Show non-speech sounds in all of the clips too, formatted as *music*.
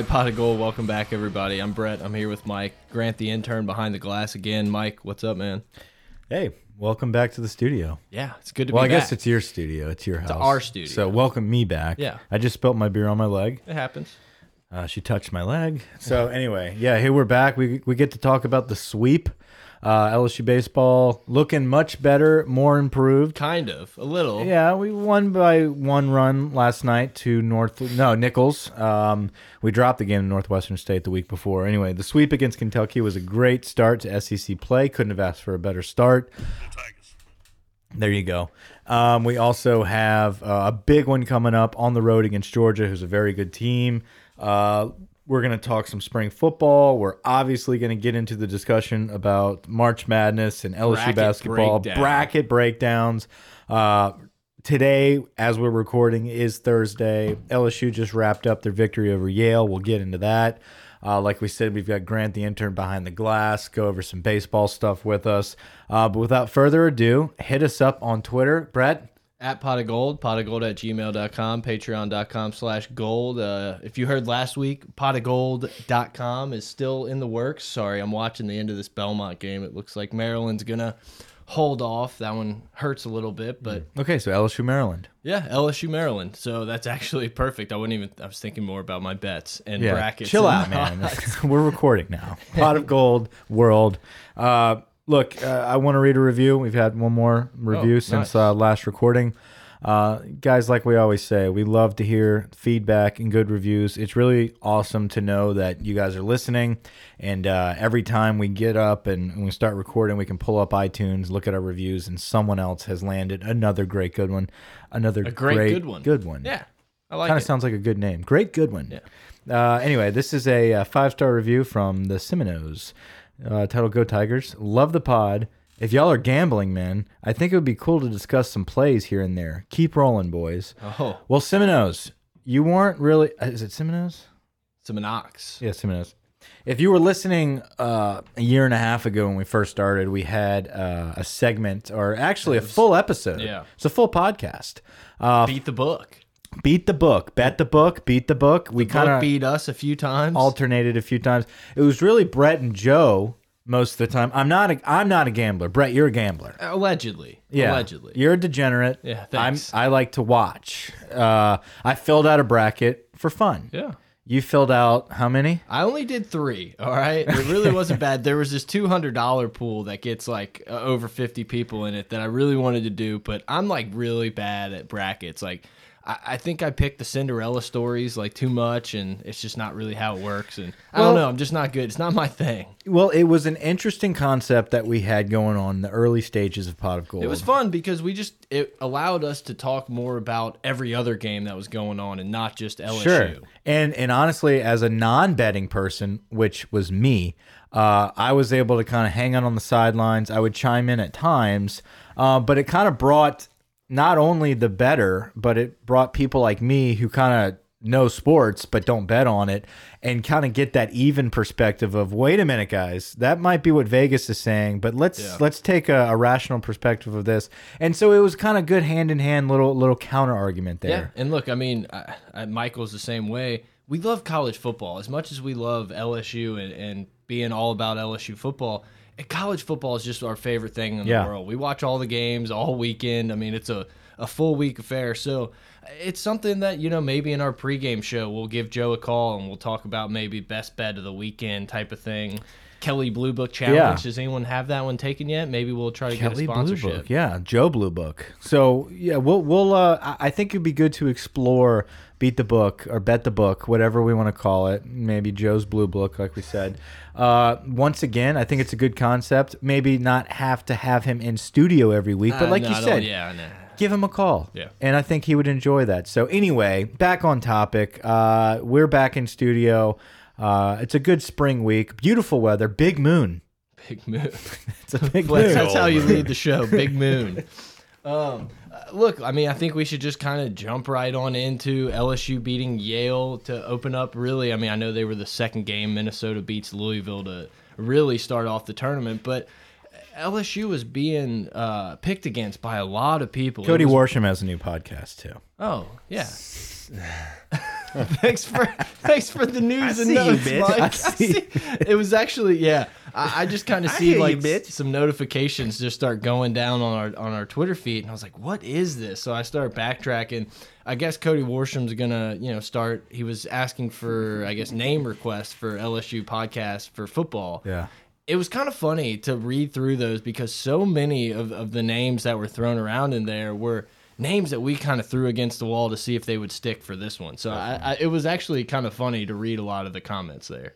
Right, Pot of Gold, welcome back, everybody. I'm Brett. I'm here with Mike. Grant, the intern behind the glass again. Mike, what's up, man? Hey, welcome back to the studio. Yeah, it's good to be. Well, be I back. guess it's your studio. It's your house. It's our studio. So welcome me back. Yeah. I just spilled my beer on my leg. it happens. Uh, she touched my leg. So anyway, yeah, here we're back. We we get to talk about the sweep. Uh, LSU baseball looking much better, more improved. Kind of, a little. Yeah, we won by one run last night to North. No, Nicholls. Um, we dropped the game to Northwestern State the week before. Anyway, the sweep against Kentucky was a great start to SEC play. Couldn't have asked for a better start. There you go. Um, we also have uh, a big one coming up on the road against Georgia, who's a very good team. Uh, we're going to talk some spring football. We're obviously going to get into the discussion about March Madness and LSU Bracket basketball, breakdown. bracket breakdowns. Uh, today, as we're recording, is Thursday. LSU just wrapped up their victory over Yale. We'll get into that. Uh, like we said, we've got Grant the intern behind the glass, go over some baseball stuff with us. Uh, but without further ado, hit us up on Twitter. Brett, At pot of gold, pot of gold at gmail.com, patreon.com slash gold. Uh, if you heard last week, pot of gold.com is still in the works. Sorry, I'm watching the end of this Belmont game. It looks like Maryland's going to hold off. That one hurts a little bit, but okay, so LSU Maryland. yeah, LSU Maryland. So that's actually perfect. I wouldn't even, I was thinking more about my bets and Yeah, brackets. chill out, man. *laughs* We're recording now. Pot of *laughs* Gold World. Uh, look, uh, I want to read a review. We've had one more review Oh, since nice. uh, last recording. Uh, guys, like we always say, we love to hear feedback and good reviews. It's really awesome to know that you guys are listening. And uh, every time we get up and, and we start recording, we can pull up iTunes, look at our reviews, and someone else has landed another great good one. Another A great good one. Good one. yeah, I like Kind it. of sounds like a good name. Great Goodwin. Yeah. Uh, anyway, this is a, uh five star review from the Seminoles. Uh, titled "Go Tigers." Love the pod. If y'all are gambling, man, I think it would be cool to discuss some plays here and there. Keep rolling, boys. oh, Well, Seminoles, you weren't really. uh, Is it Seminoles? Seminox. Yeah, Seminoles. If you were listening uh, a year and a half ago when we first started, we had uh, a segment, or actually a full episode. yeah. it's a full podcast. Uh, Beat the book. Beat the book, bet the book, beat the book. We kind of beat us a few times. alternated a few times. It was really Brett and Joe most of the time. I'm not a I'm not a gambler. Brett, you're a gambler. Allegedly. Yeah, Allegedly. You're a degenerate. Yeah, I'm, thanks. I like to watch. Uh, I filled out a bracket for fun. yeah. You filled out how many? I only did three. All right, it really wasn't *laughs* bad. There was this two hundred dollar pool that gets like uh, over fifty people in it that I really wanted to do, but I'm like really bad at brackets. Like, I, I think I picked the Cinderella stories like too much, and it's just not really how it works. And I don't know. I'm just not good. It's not my thing. Well, it was an interesting concept that we had going on in the early stages of Pot of Gold. It was fun because we just it allowed us to talk more about every other game that was going on and not just LSU. Sure. And and honestly, as a non-betting person, which was me, uh, I was able to kind of hang out on the sidelines. I would chime in at times, uh, but it kind of brought not only the better, but it brought people like me who kind of know sports but don't bet on it and kind of get that even perspective of wait a minute guys that might be what vegas is saying but let's Yeah. let's take a, a rational perspective of this and so it was kind of good hand in hand little little counter argument there Yeah, and look, I mean, I, I, Michael's the same way. We love college football as much as we love LSU and, and being all about LSU football. College football is just our favorite thing in Yeah. the world. We watch all the games all weekend. I mean, it's a a full week affair. So it's something that you know maybe in our pregame show we'll give Joe a call and we'll talk about maybe best bet of the weekend type of thing. Kelley Blue Book Challenge. Yeah. Does anyone have that one taken yet? Maybe we'll try to Kelly get a Blue sponsorship. Book, yeah, Joe Blue Book. So yeah, we'll we'll. Uh, I I think it'd be good to explore, beat the book or bet the book, whatever we want to call it. Maybe Joe's Blue Book, like we said. Uh, once again, I think it's a good concept. Maybe not have to have him in studio every week, but Uh, like no, you said, yeah, no. give him a call. Yeah. And I think he would enjoy that. So anyway, back on topic. Uh, we're back in studio. Uh, it's a good spring week. Beautiful weather. Big moon. Big moon. *laughs* It's a big moon. that's how you lead the show. Big moon. *laughs* Um, uh, look, I mean, I think we should just kind of jump right on into LSU beating Yale to open up. Really, I mean, I know they were the second game. Minnesota beats Louisville to really start off the tournament, but LSU was being uh, picked against by a lot of people. Cody was- Worsham has a new podcast too. Oh yeah. *laughs* *laughs* thanks for thanks for the news and see you, notes, bitch. Mike. I *laughs* I see. It was actually yeah. I, I just kind of see hear you, like some notifications just start going down on our on our Twitter feed, and I was like, "What is this?" So I started backtracking. I guess Cody Worsham's gonna you know start. He was asking for I guess name requests for LSU podcast for football Yeah. it was kind of funny to read through those because so many of, of the names that were thrown around in there were names that we kind of threw against the wall to see if they would stick for this one. So I, I, it was actually kind of funny to read a lot of the comments there.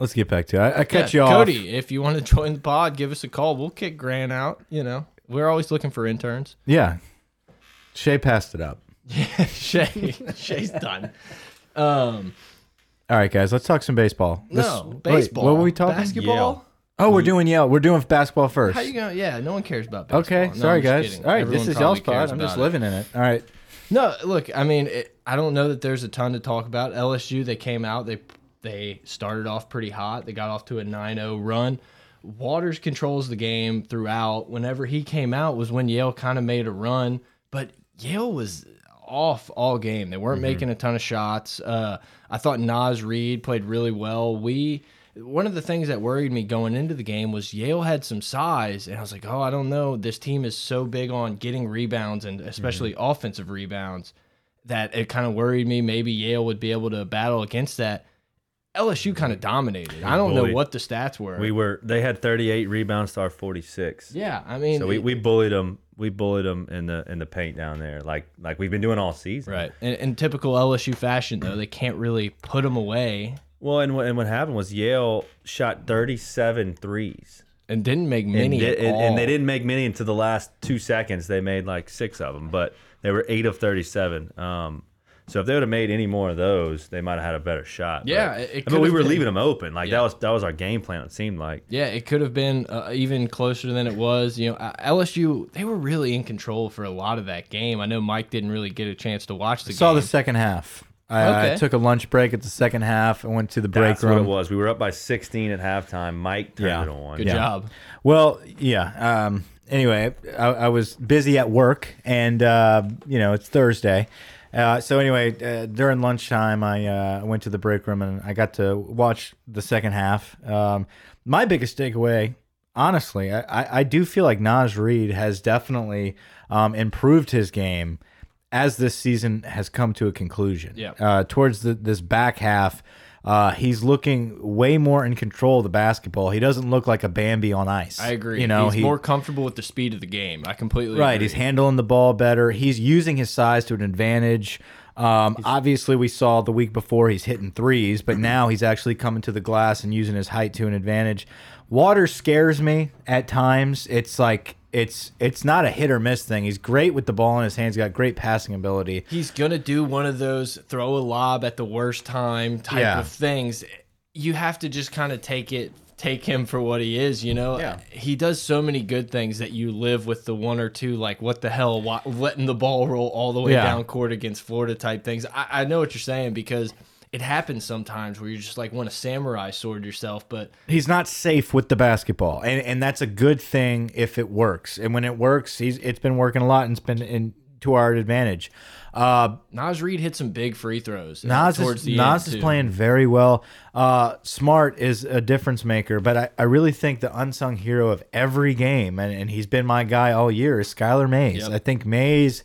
Let's get back to it. I, I cut Yeah, you off. Cody, if you want to *laughs* join the pod, give us a call. We'll kick Grant out. You know, we're always looking for interns. Yeah. Shay passed it up. *laughs* Yeah, Shay, Shay's done. Um, All right, guys, let's talk some baseball. This- no, wait, baseball. what were we talking? Basketball. Oh, we're doing Yale. We're doing basketball first. How you going? Yeah, no one cares about basketball. okay, No, sorry I'm just guys. kidding. All right, Everyone this is y'all's cares I'm just about it. living in it. All right. No, look, I mean, it, I don't know that there's a ton to talk about. LSU, they came out, they they started off pretty hot. They got off to a 9-0 run. Waters controls the game throughout. Whenever he came out was when Yale kind of made a run, but Yale was off all game. They weren't making a ton of shots. Uh, I thought Naz Reid played really well. We one of the things that worried me going into the game was Yale had some size, and I was like, oh, I don't know. This team is so big on getting rebounds and especially mm-hmm. offensive rebounds that it kind of worried me. Maybe Yale would be able to battle against that. LSU mm-hmm. kind of dominated. I oh, don't know what the stats were. We were they had 38 rebounds to our 46. yeah, I mean, So we, we bullied them. We bullied them in the in the paint down there, like like we've been doing all season. right. In, in typical LSU fashion, though, they can't really put them away Well, and what and what happened was Yale shot 37 threes, and didn't make and, many di- at and, all. and they didn't make many until the last two seconds. They made like six of them, but they were eight of 37. Um, so if they would have made any more of those, they might have had a better shot. Yeah, but, it- it but we were been. leaving them open. Like Yeah. that was that was our game plan. It seemed like. Yeah, it could have been uh, even closer than it was. You know, uh, LSU they were really in control for a lot of that game. I know Mike didn't really get a chance to watch the Saw game. Saw the second half. I, I took a lunch break at the second half and went to the break room. That's what it was. We were up by 16 at halftime. Mike turned Yeah. it on. Good Yeah. job. Well, yeah. Um, anyway, I, I was busy at work, and uh, you know it's Thursday. Uh, so anyway, uh, during lunchtime, I uh, went to the break room and I got to watch the second half. Um, my biggest takeaway, honestly, I, I, I do feel like Naz Reid has definitely um, improved his game as this season has come to a conclusion. Yeah. Uh, towards the, this back half, uh, he's looking way more in control of the basketball. He doesn't look like a Bambi on ice. I agree. You know, he's he, more comfortable with the speed of the game. I completely right. agree. He's handling the ball better. He's using his size to an advantage. Um, obviously, we saw the week before he's hitting threes, but *clears throat* now he's actually coming to the glass and using his height to an advantage. Water scares me at times. It's like it's it's not a hit or miss thing. He's great with the ball in his hands. He's got great passing ability. He's gonna do one of those throw a lob at the worst time type Yeah. of things. You have to just kind of take it, take him for what he is. You know, Yeah. he does so many good things that you live with the one or two like what the hell, why, letting the ball roll all the way Yeah. down court against Florida type things. I, I know what you're saying because it happens sometimes where you just like want to samurai sword yourself, but He's not safe with the basketball, and and that's a good thing if it works. And when it works, he's it's been working a lot and it's been in to our advantage. Uh, Naz Reid hit some big free throws. uh, Naz is, Naz is playing very well. Uh, Smart is a difference maker, but I, I really think the unsung hero of every game, and, and he's been my guy all year, is Skylar Mays. Yep. I think Mays,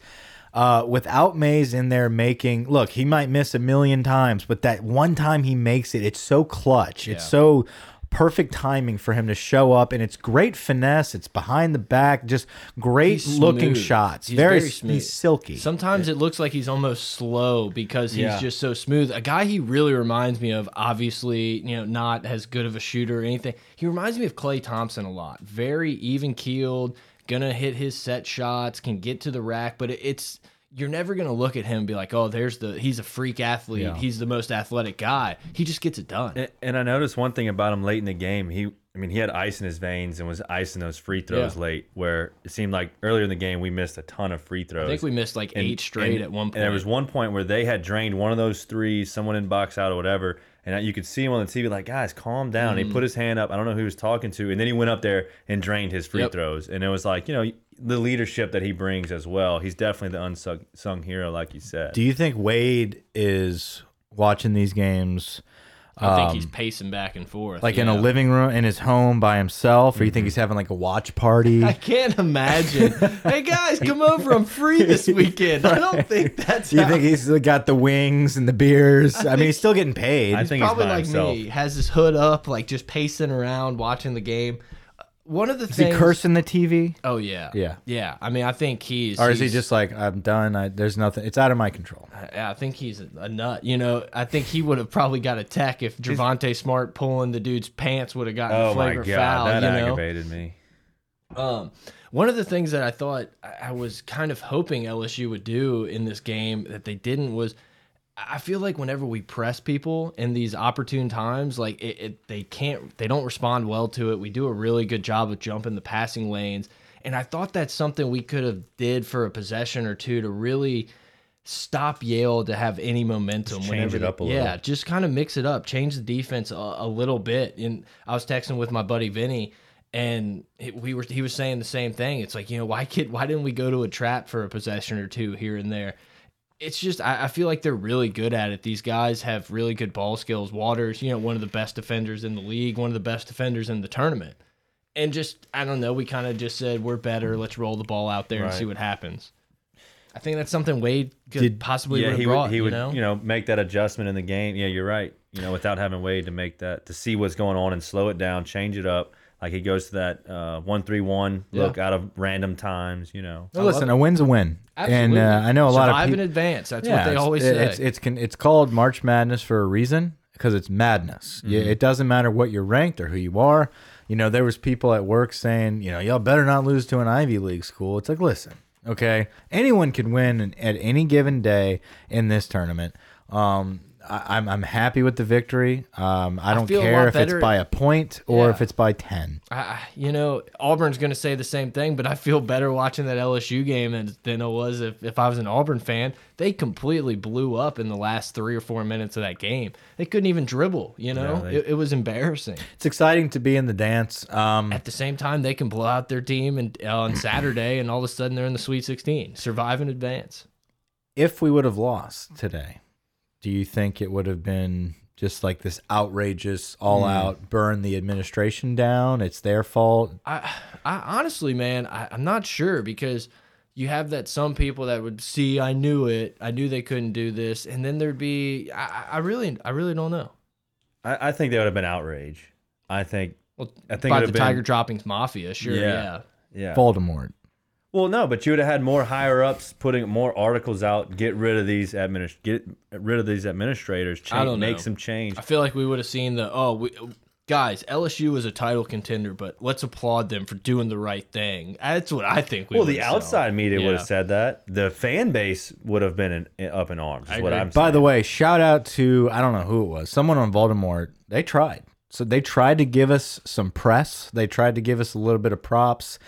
uh, without Mays in there making, look, he might miss a million times, but that one time he makes it, it's so clutch. It's so perfect timing for him to show up, and it's great finesse. It's behind the back, just great looking shots. He's very, very smooth. he's silky. Sometimes it looks like he's almost slow because he's Yeah. just so smooth. A guy he really reminds me of, obviously, you know, not as good of a shooter or anything. He reminds me of Klay Thompson a lot. Very even keeled, gonna hit his set shots, can get to the rack, but it's you're never gonna look at him and be like, oh, there's the he's a freak athlete. Yeah. He's the most athletic guy. He just gets it done. And, and I noticed one thing about him late in the game. He, I mean, he had ice in his veins and was icing those free throws Yeah. late. Where it seemed like earlier in the game we missed a ton of free throws. I think we missed like And- eight straight and- at one point. And there was one point where they had drained one of those threes, someone in box out or whatever, and you could see him on the TV like, guys, calm down. Mm. He put his hand up. I don't know who he was talking to, and then he went up there and drained his free Yep. throws. And it was like, you know, the leadership that he brings as well. He's definitely the unsung hero, like you said. Do you think Wade is watching these games I think he's pacing back and forth. um, like in a living room in his home by himself, or you think Mm-hmm. he's having like a watch party? *laughs* I can't imagine. *laughs* hey guys, come over. I'm free this weekend. I don't think *laughs* that's. Do you how- think he's got the wings and the beers? I, mean, he's still getting paid. I think he's probably like himself. me? Has his hood up, like just pacing around, watching the game. One of the is he things. cursing the TV, Oh yeah, Yeah. yeah. I mean, I think he's. or is he he's- just like, I'm done. I, there's nothing. It's out of my control. I I think he's a, a nut. You know, I think he would have probably got a tech if Javonte Smart pulling the dude's pants would have gotten Oh a my flagrant god, foul. that you know, aggravated me. Um, one of the things that I thought I I was kind of hoping LSU would do in this game that they didn't was I feel like whenever we press people in these opportune times, like it, it they can't they don't respond well to it. We do a really good job of jumping the passing lanes. And I thought that's something we could have did for a possession or two to really stop Yale to have any momentum. Just change whenever it up a little. Yeah, little. just kind of mix it up, change the defense a, a little bit. And I was texting with my buddy Vinny, and he- we were he was saying the same thing. It's like you know why kid why didn't we go to a trap for a possession or two here and there? It's just I, I feel like they're really good at it. These guys have really good ball skills. Waters, you know, one of the best defenders in the league, one of the best defenders in the tournament. And just I don't know, we kind of just said we're better. Let's roll the ball out there and see what happens. I think that's something Wade could Did- possibly yeah, he brought. would he you would know? you know make that adjustment in the game. Yeah, you're right. You know, without having Wade to make that to see what's going on and slow it down, change it up. Like he goes to that uh, one three one look out of random times. You know, Well, listen, a win's a win, and uh, I know a lot of Survive people. in advance. That's Yeah, what they it's- always it- say. It's it's con- it's called March Madness for a reason because it's madness. Yeah, Mm-hmm. it doesn't matter what you're ranked or who you are. You know, there was people at work saying, you know, y'all better not lose to an Ivy League school. It's like, listen, okay, anyone can win in- at any given day in this tournament. Um, I, I'm I'm happy with the victory. Um, I don't a care if better- it's by a point or Yeah. if it's by ten. I, I- you know, Auburn's going to say the same thing, but I feel better watching that LSU game than, than it was if, if I was an Auburn fan. They completely blew up in the last three or four minutes of that game. They couldn't even dribble, you know? No, they- it, it was embarrassing. It's exciting to be in the dance. Um, At the same time, they can blow out their team and, uh, on Saturday, and all of a sudden they're in the Sweet 16. Survive in advance. if we would have lost today, do you think it would have been just like this outrageous, all hmm. out burn the administration down? It's their fault. I, I honestly, man, I, I'm not sure because you have that some people that would see, I knew it, I knew they couldn't do this, and then there'd be, I, I- I really, I really don't know. I, I think that would have been outrage. I think Well, I think by the been Tiger Droppings Mafia, sure, Yeah. yeah. yeah. Voldemort. Well, no, but you would have had more higher ups putting more articles out. Get rid of these administ get rid of these administrators. Change, I don't make know. some change. I feel like we would have seen the oh, we, guys, LSU is a title contender, but let's applaud them for doing the right thing. That's what I think. We Well, the would've saw. outside media would have said that. The fan base would have been in, up in arms. Is what. I'm By saying. the way, shout out to I don't know who it was. Someone on Voldemort. They tried. So they tried to give us some press. They tried to give us a little bit of props.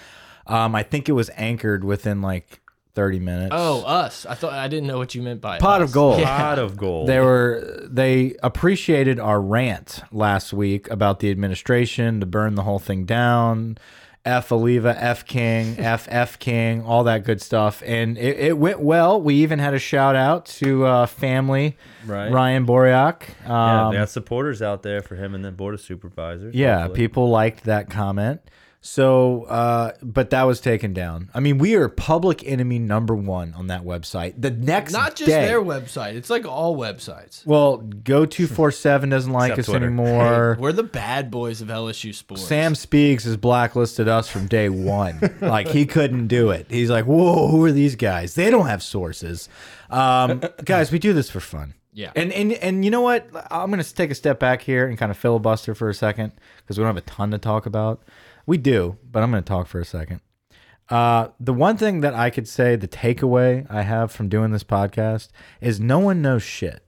Um, I think it was anchored within like 30 minutes. Oh, us. I thought I didn't know what you meant by Pot us. of gold. pot of gold. They were they appreciated our rant last week about the administration to burn the whole thing down, F Alleva, F King, *laughs* F F King, all that good stuff. And it, it went well. We even had a shout out to uh, family, Right. Ryan Boreak. Yeah, Um, they got supporters out there for him and the board of supervisors. yeah, hopefully. people liked that comment. So, uh, but that was taken down. I mean, we are public enemy number one on that website. The next Not just day, their website. It's like all websites. well, go two four seven doesn't like Except us Twitter. anymore. *laughs* We're the bad boys of LSU sports. Sam Speaks has blacklisted us from day one. *laughs* like he couldn't do it. He's like, whoa, who are these guys? They don't have sources. Um, *laughs* guys, we do this for fun. Yeah. And and and you know what? I'm gonna take a step back here and kind of filibuster for a second because we don't have a ton to talk about. We do, but I'm gonna talk for a second. Uh, the one thing that I could say, the takeaway I have from doing this podcast is no one knows shit.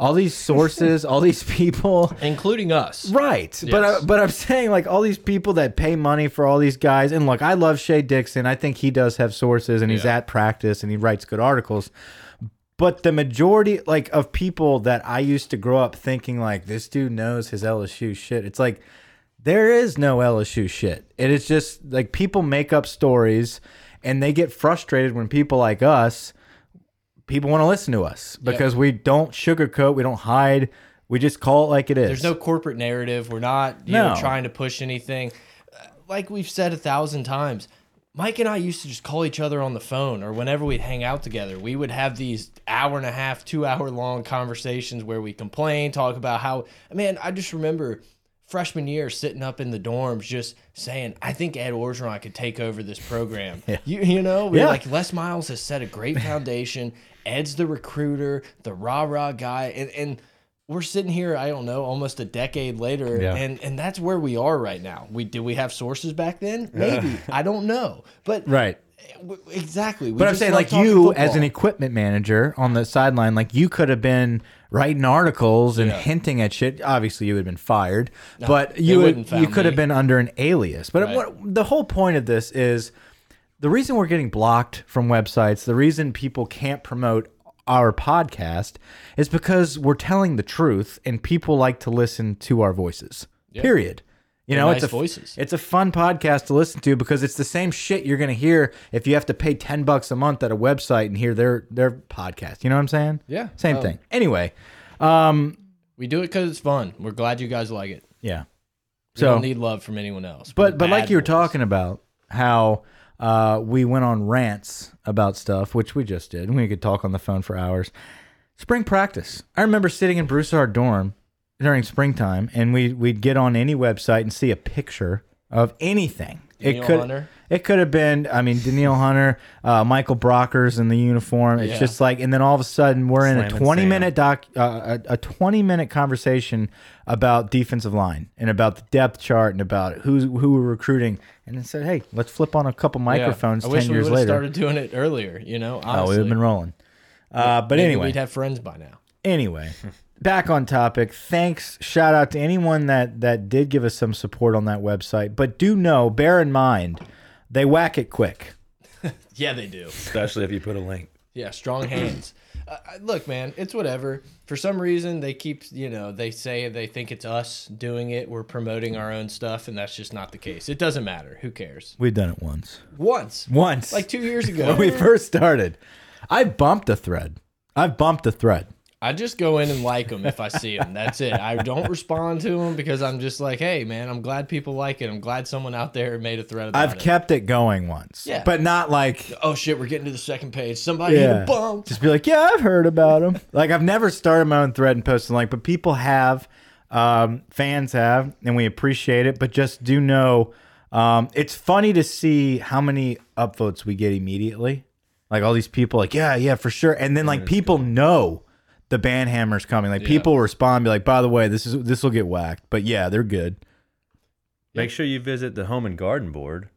All these sources, all these *laughs* people, including us. Right, but I, but I'm saying like all these people that pay money for all these guys, and look, I love Shea Dixon. I think he does have sources, and he's Yeah. at practice, and he writes good articles. But the majority, like of people that I used to grow up thinking like this dude knows his LSU shit, it's like there is no LSU shit. It is just like people make up stories, and they get frustrated when people like us, people want to listen to us because we don't sugarcoat, we don't hide. We just call it like it is. There's no corporate narrative. We're not you know No. trying to push anything. Uh, Like we've said a thousand times, Mike and I used to just call each other on the phone, or whenever we'd hang out together, we would have these hour and a half, two hour long conversations where we complain, talk about how. Man, I just remember freshman year sitting up in the dorms just saying, I think Ed Orgeron could take over this program. You, you know, we're Yeah. like, Les Miles has set a great *laughs* foundation. Ed's the recruiter, the rah rah guy. And, and we're sitting here, I don't know, almost a decade later. Yeah. And, and that's where we are right now. We Did we have sources back then? Maybe. I don't know. But right. Exactly. We But I'm saying, like you as an equipment manager on the sideline, like you could have been writing articles and Yeah. hinting at shit. Obviously, you would have been fired, but you would, you could have been under an alias. But Right. what, the whole point of this is the reason we're getting blocked from websites. The reason people can't promote our podcast is because we're telling the truth, and people like to listen to our voices. Period. You know, They're it's a voices. it's a fun podcast to listen to because it's the same shit you're gonna hear if you have to pay ten bucks a month at a website and hear their their podcast. You know what I'm saying? Yeah. Same Um, thing. Anyway, we do it because it's fun. We're glad you guys like it. yeah. We So, don't need love from anyone else. But but like you were boys. talking about how uh, we went on rants about stuff, which we just did. We could talk on the phone for hours. Spring practice. I remember sitting in Broussard dorm during springtime, and we we'd get on any website and see a picture of anything. Daniil it could Hunter? it could have been. I mean, Danielle Hunter, uh, Michael Brockers in the uniform. It's Yeah. just like, and then all of a sudden we're in a Slam twenty minute doc, uh, a, a twenty minute conversation about defensive line and about the depth chart and about who's who we're recruiting, and then said, hey, let's flip on a couple Yeah. microphones I wish we years would've later. started doing it earlier. You know, oh, we've been rolling. Uh, but Maybe anyway, we'd have friends by now. Anyway back on topic thanks shout out to anyone that that did give us some support on that website but do know bear in mind they whack it quick *laughs* Yeah, they do. especially if you put a link. Yeah, strong hands. *clears throat* Uh, uh, look, man, it's whatever. For some reason, they keep, you know, they say they think it's us doing it. We're promoting our own stuff, and that's just not the case. It doesn't matter. Who cares? we've done it once Once, once like two years *laughs* ago, when we first started i bumped a thread i've bumped a thread I just go in and like them if I see them. That's it. I don't respond to them because I'm just like, hey, man, I'm glad people like it. I'm glad someone out there made a thread about i've it. kept it going once Yeah. but not like oh shit, we're getting to the second page. Somebody hit yeah a bump. just be like yeah i've heard about them like i've never started my own thread and posted like but people have um, fans have and we appreciate it but just do know um, it's funny to see how many upvotes we get immediately like all these people like yeah yeah for sure and then like people know the band hammer's coming like people respond be like by the way this is this will get whacked but yeah they're good Make sure you visit the Home and Garden Board.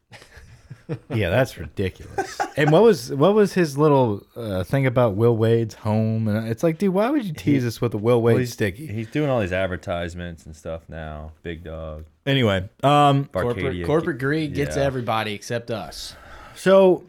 *laughs* yeah that's ridiculous *laughs* and what was what was his little uh, thing about will wade's home and it's like dude why would you tease us with a will wade he's, sticky He's doing all these advertisements and stuff now. Big Dog, anyway um Corporate, corporate greed gets Yeah. everybody except us. so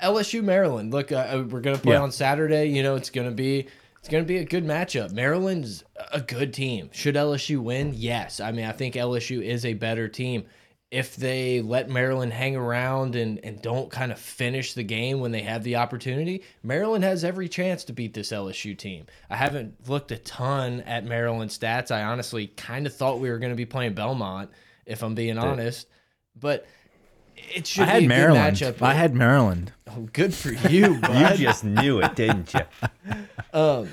LSU Maryland. Look, uh, uh, we're gonna play Yeah. on Saturday. You know, it's gonna be it's gonna be a good matchup. Maryland's a good team. Should LSU win? Yes. I mean, I think LSU is a better team. if they let Maryland hang around and, and don't kind of finish the game when they have the opportunity, Maryland has every chance to beat this LSU team. I haven't looked a ton at Maryland stats. I honestly kind of thought we were going to be playing Belmont, if I'm being honest. But it should I had be a Maryland. good matchup. I had Maryland. Oh, good for you, *laughs* You just knew it, didn't you? *laughs* Um,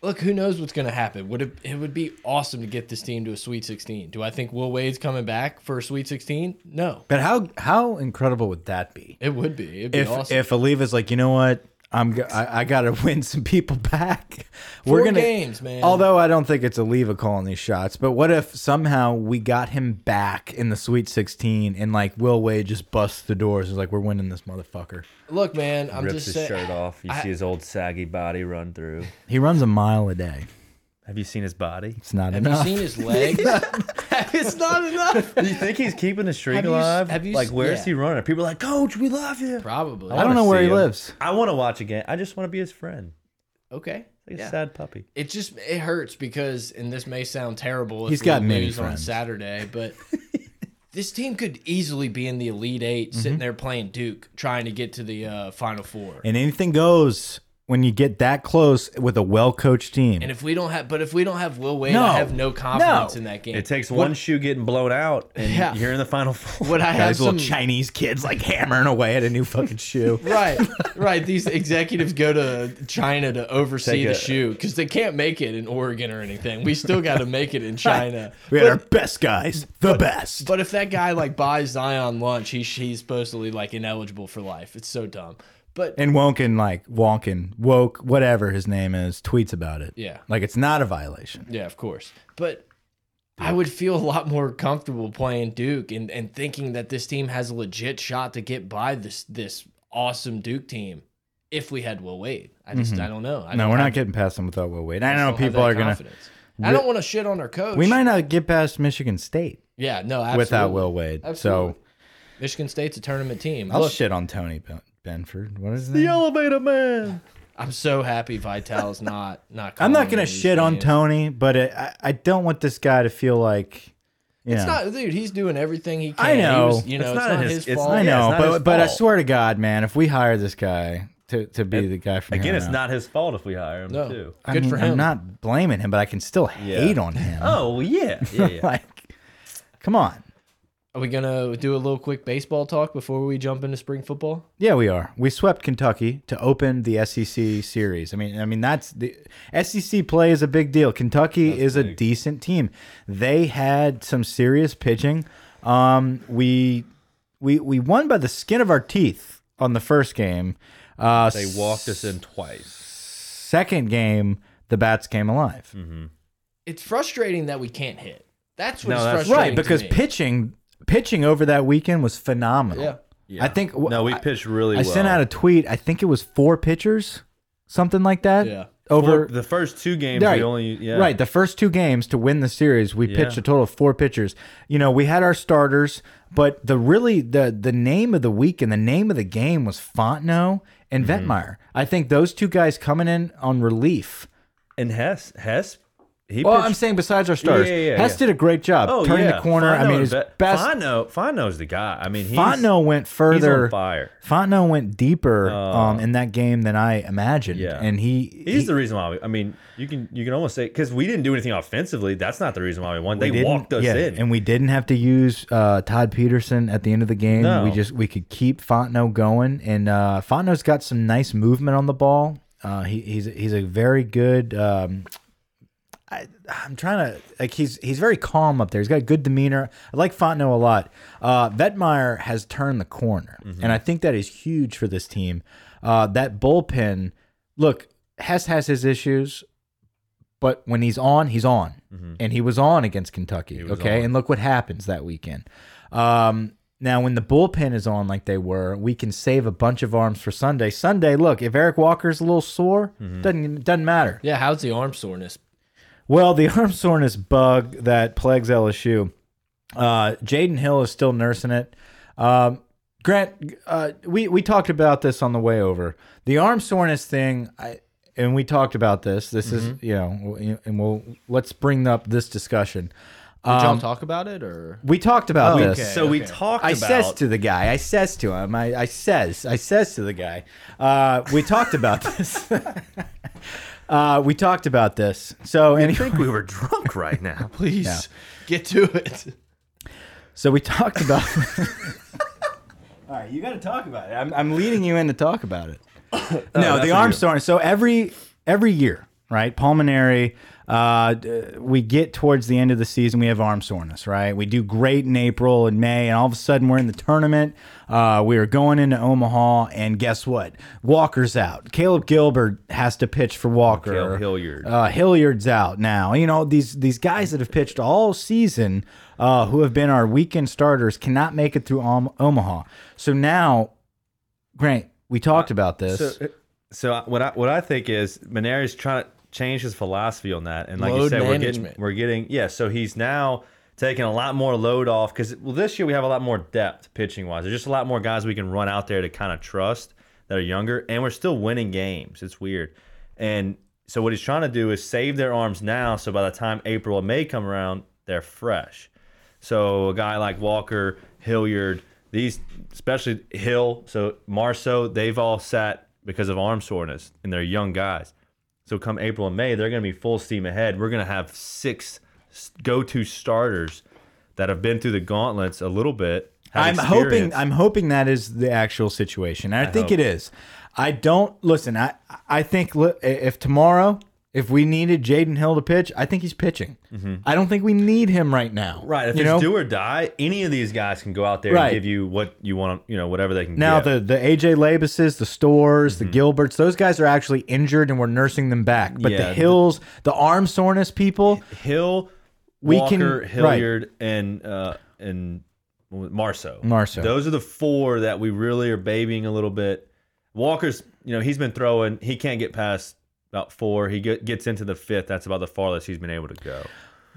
look, who knows what's going to happen? Would it? It would be awesome to get this team to a Sweet 16. Do I think Will Wade's coming back for a Sweet 16? No, But how how incredible would that be? it would be. It'd be If awesome. if Alleva's like, you know what, I'm go- I, I got to *laughs* win some people back. Four We're gonna games, man. Although I don't think it's Alleva calling these shots, but what if somehow we got him back in the Sweet 16 and like Will Wade just busts the doors? Is like we're winning this motherfucker. look, man, I'm Rips just his saying. shirt off. You I- see his old saggy body run through. He runs a mile a day. Have you seen his body? It's not enough. Have enough. you seen his legs? *laughs* it's not enough. Do *laughs* you think he's keeping the streak Have you- alive? have you- like, where's yeah. he running? People are like, Coach, we love you. Probably. I don't wanna know where see he him. lives. I want to watch again. I just want to be his friend. Okay. Like a Yeah. sad puppy. It just it hurts because, and this may sound terrible. If He's we got many lose on friends. Saturday, but *laughs* this team could easily be in the Elite 8 Mm-hmm. sitting there playing Duke, trying to get to the uh, Final Four. And anything goes when you get that close with a well coached team. And if we don't have, but if we don't have Will Wade, No. I have no confidence No. in that game. It takes one shoe getting blown out, and Yeah. you're in the final four. *laughs* Would I Got have some? little Chinese kids like hammering away at a new fucking shoe. *laughs* Right, right. These executives go to China to oversee Take the a- shoe because they can't make it in Oregon or anything. We still got to make it in China. We had our best guys, the best. But if that guy like buys Zion lunch, he's he's supposedly like ineligible for life. It's so dumb. But And Wonkin, like Wonkin, woke, whatever his name is, tweets about it. yeah, Like it's not a violation. yeah, of course. But I would feel a lot more comfortable playing Duke and, and thinking that this team has a legit shot to get by this this awesome Duke team if we had Will Wade. I just mm-hmm. I don't know. I. No, don't we're not getting past them without Will Wade. I just know people are gonna. I don't want to shit on our coach. We might not get past Michigan State Yeah, no, absolutely. without Will Wade. Absolutely. So Michigan State's a tournament team. I'll Look, shit on Tony Benford. What is his The elevator man. I'm so happy Vital's not not. I'm not gonna these shit on games. Tony, but it, I I don't want this guy to feel like. You It's know. not, dude. He's doing everything he can. I He know. was- you know, It's it's, not not, his- his, it's fault. I Yeah, know, not but but I swear to God, man, if we hire this guy to to be the guy from Again, here it's out- not his fault if we hire him No. too. I Good mean, for him. I'm not blaming him, but I can still Yeah. hate on him. Oh yeah, yeah, yeah. *laughs* like, come on. Are we gonna do a little quick baseball talk before we jump into spring football? Yeah, we are. We swept Kentucky to open the SEC series. I mean, I mean that's the SEC play is a big deal. Kentucky is a decent team. They had some serious pitching. Um, we we we won by the skin of our teeth on the first game. Uh, they walked us in twice. Second game, the bats came alive. It's frustrating that we can't hit. That's No, what's that's- frustrating. Right, because to me. pitching pitching over that weekend was phenomenal. Yeah. Yeah. I think no, we pitched really I well. sent out a tweet. I think it was four pitchers, something like that. Yeah. Over Four- the first two games. right, We only yeah. right. The first two games to win the series, we pitched a total of four pitchers. You know, we had our starters, but the really the the name of the week and the name of the game was Fontenot and Mm-hmm. Vietmeier. I think those two guys coming in on relief. And Hess, Hess, he. Well, pitched, I'm saying besides our stars, Yeah, yeah, Hess yeah. did a great job oh turning the corner. I mean, his best. Fontenot, Fontenot's the guy. I mean, he's Fontenot went he's further. on fire. Fontenot went deeper Uh, um, in that game than I imagined. Yeah. and he, He's he- the reason why. We, I mean, you can you can almost say because we didn't do anything offensively. That's not the reason why we won. They didn't- walked us in. and we didn't have to use uh, Todd Peterson at the end of the game. No. We just we could keep Fontenot going, and uh, Fontenot's got some nice movement on the ball. Uh, he, he's he's a very good. Um, I, I'm trying to like he's he's very calm up there. He's got a good demeanor. I like Fontenot a lot. Uh, Vietmeier has turned the corner, Mm-hmm. and I think that is huge for this team. Uh, that bullpen, look, Hess has his issues, but when he's on, he's on, and he was on against Kentucky. Okay, on. and look what happens that weekend. Um, now, when the bullpen is on like they were, we can save a bunch of arms for Sunday. Sunday, look, if Eric Walker's a little sore, Mm-hmm. doesn't doesn't matter. Yeah, how's the arm soreness? Well, the *laughs* arm soreness bug that plagues LSU, uh, Jaden Hill is still nursing it. Um, Grant, uh, we we talked about this on the way over. The arm soreness thing, I and we talked about this. This is you know, and we'll let's bring up this discussion. Did y'all Um, talk about it or? We talked about Oh, this. okay. So we talked I about says to the guy, I says to him, I, I says, I says to the guy, uh, we talked about this. *laughs* uh, we talked about this. So I anyway, think we were drunk right now. *laughs* Please Yeah. get to it. so we talked about. *laughs* *laughs* All right, you got to talk about it. I'm, I'm leading you in to talk about it. no, that's the what arm you- soreness. So every every year, right? Pulmonary. Uh, we get towards the end of the season, we have arm soreness, right? We do great in April and May, and all of a sudden we're in the tournament. Uh, we are going into Omaha, and guess what? Walker's out. Caleb Gilbert has to pitch for Walker. Caleb Hilliard. Uh, Hilliard's out now. You know these these guys that have pitched all season, uh, who have been our weekend starters, cannot make it through Om Omaha. So now, Grant, we talked about this. So, so what I what I think is Maneri's trying to change his philosophy on that, and like you Load said, we're getting we're getting yeah. So he's now taking a lot more load off because well, this year we have a lot more depth pitching wise. There's just a lot more guys we can run out there to kind of trust that are younger, and we're still winning games. It's weird, and so what he's trying to do is save their arms now, so by the time April or May come around, they're fresh. So a guy like Walker, Hilliard, these especially Hill, so Marceaux, they've all sat because of arm soreness, and they're young guys. So come April and May, they're going to be full steam ahead. We're going to have six go-to starters that have been through the gauntlets a little bit. I'm hoping. I'm hoping that is the actual situation. And I, think hope. it is. I don't listen. I I think if tomorrow if we needed Jaden Hill to pitch, I think he's pitching. I don't think we need him right now. Mm-hmm. right. If you it's know? do or die, any of these guys can go out there Right. and give you what you want. You know, whatever they can. now give. the the AJ Labases, the Storz, Mm-hmm. the Gilberts, those guys are actually injured and we're nursing them back. But Yeah, the the- Hills, the arm soreness people, Hill, We can- Walker, right. Hilliard, and uh, and Marceaux. Marceaux. Those are the four that we really are babying a little bit. Walker's, you know, he's been throwing. He can't get past about four. He get, gets into the fifth. That's about the farthest he's been able to go.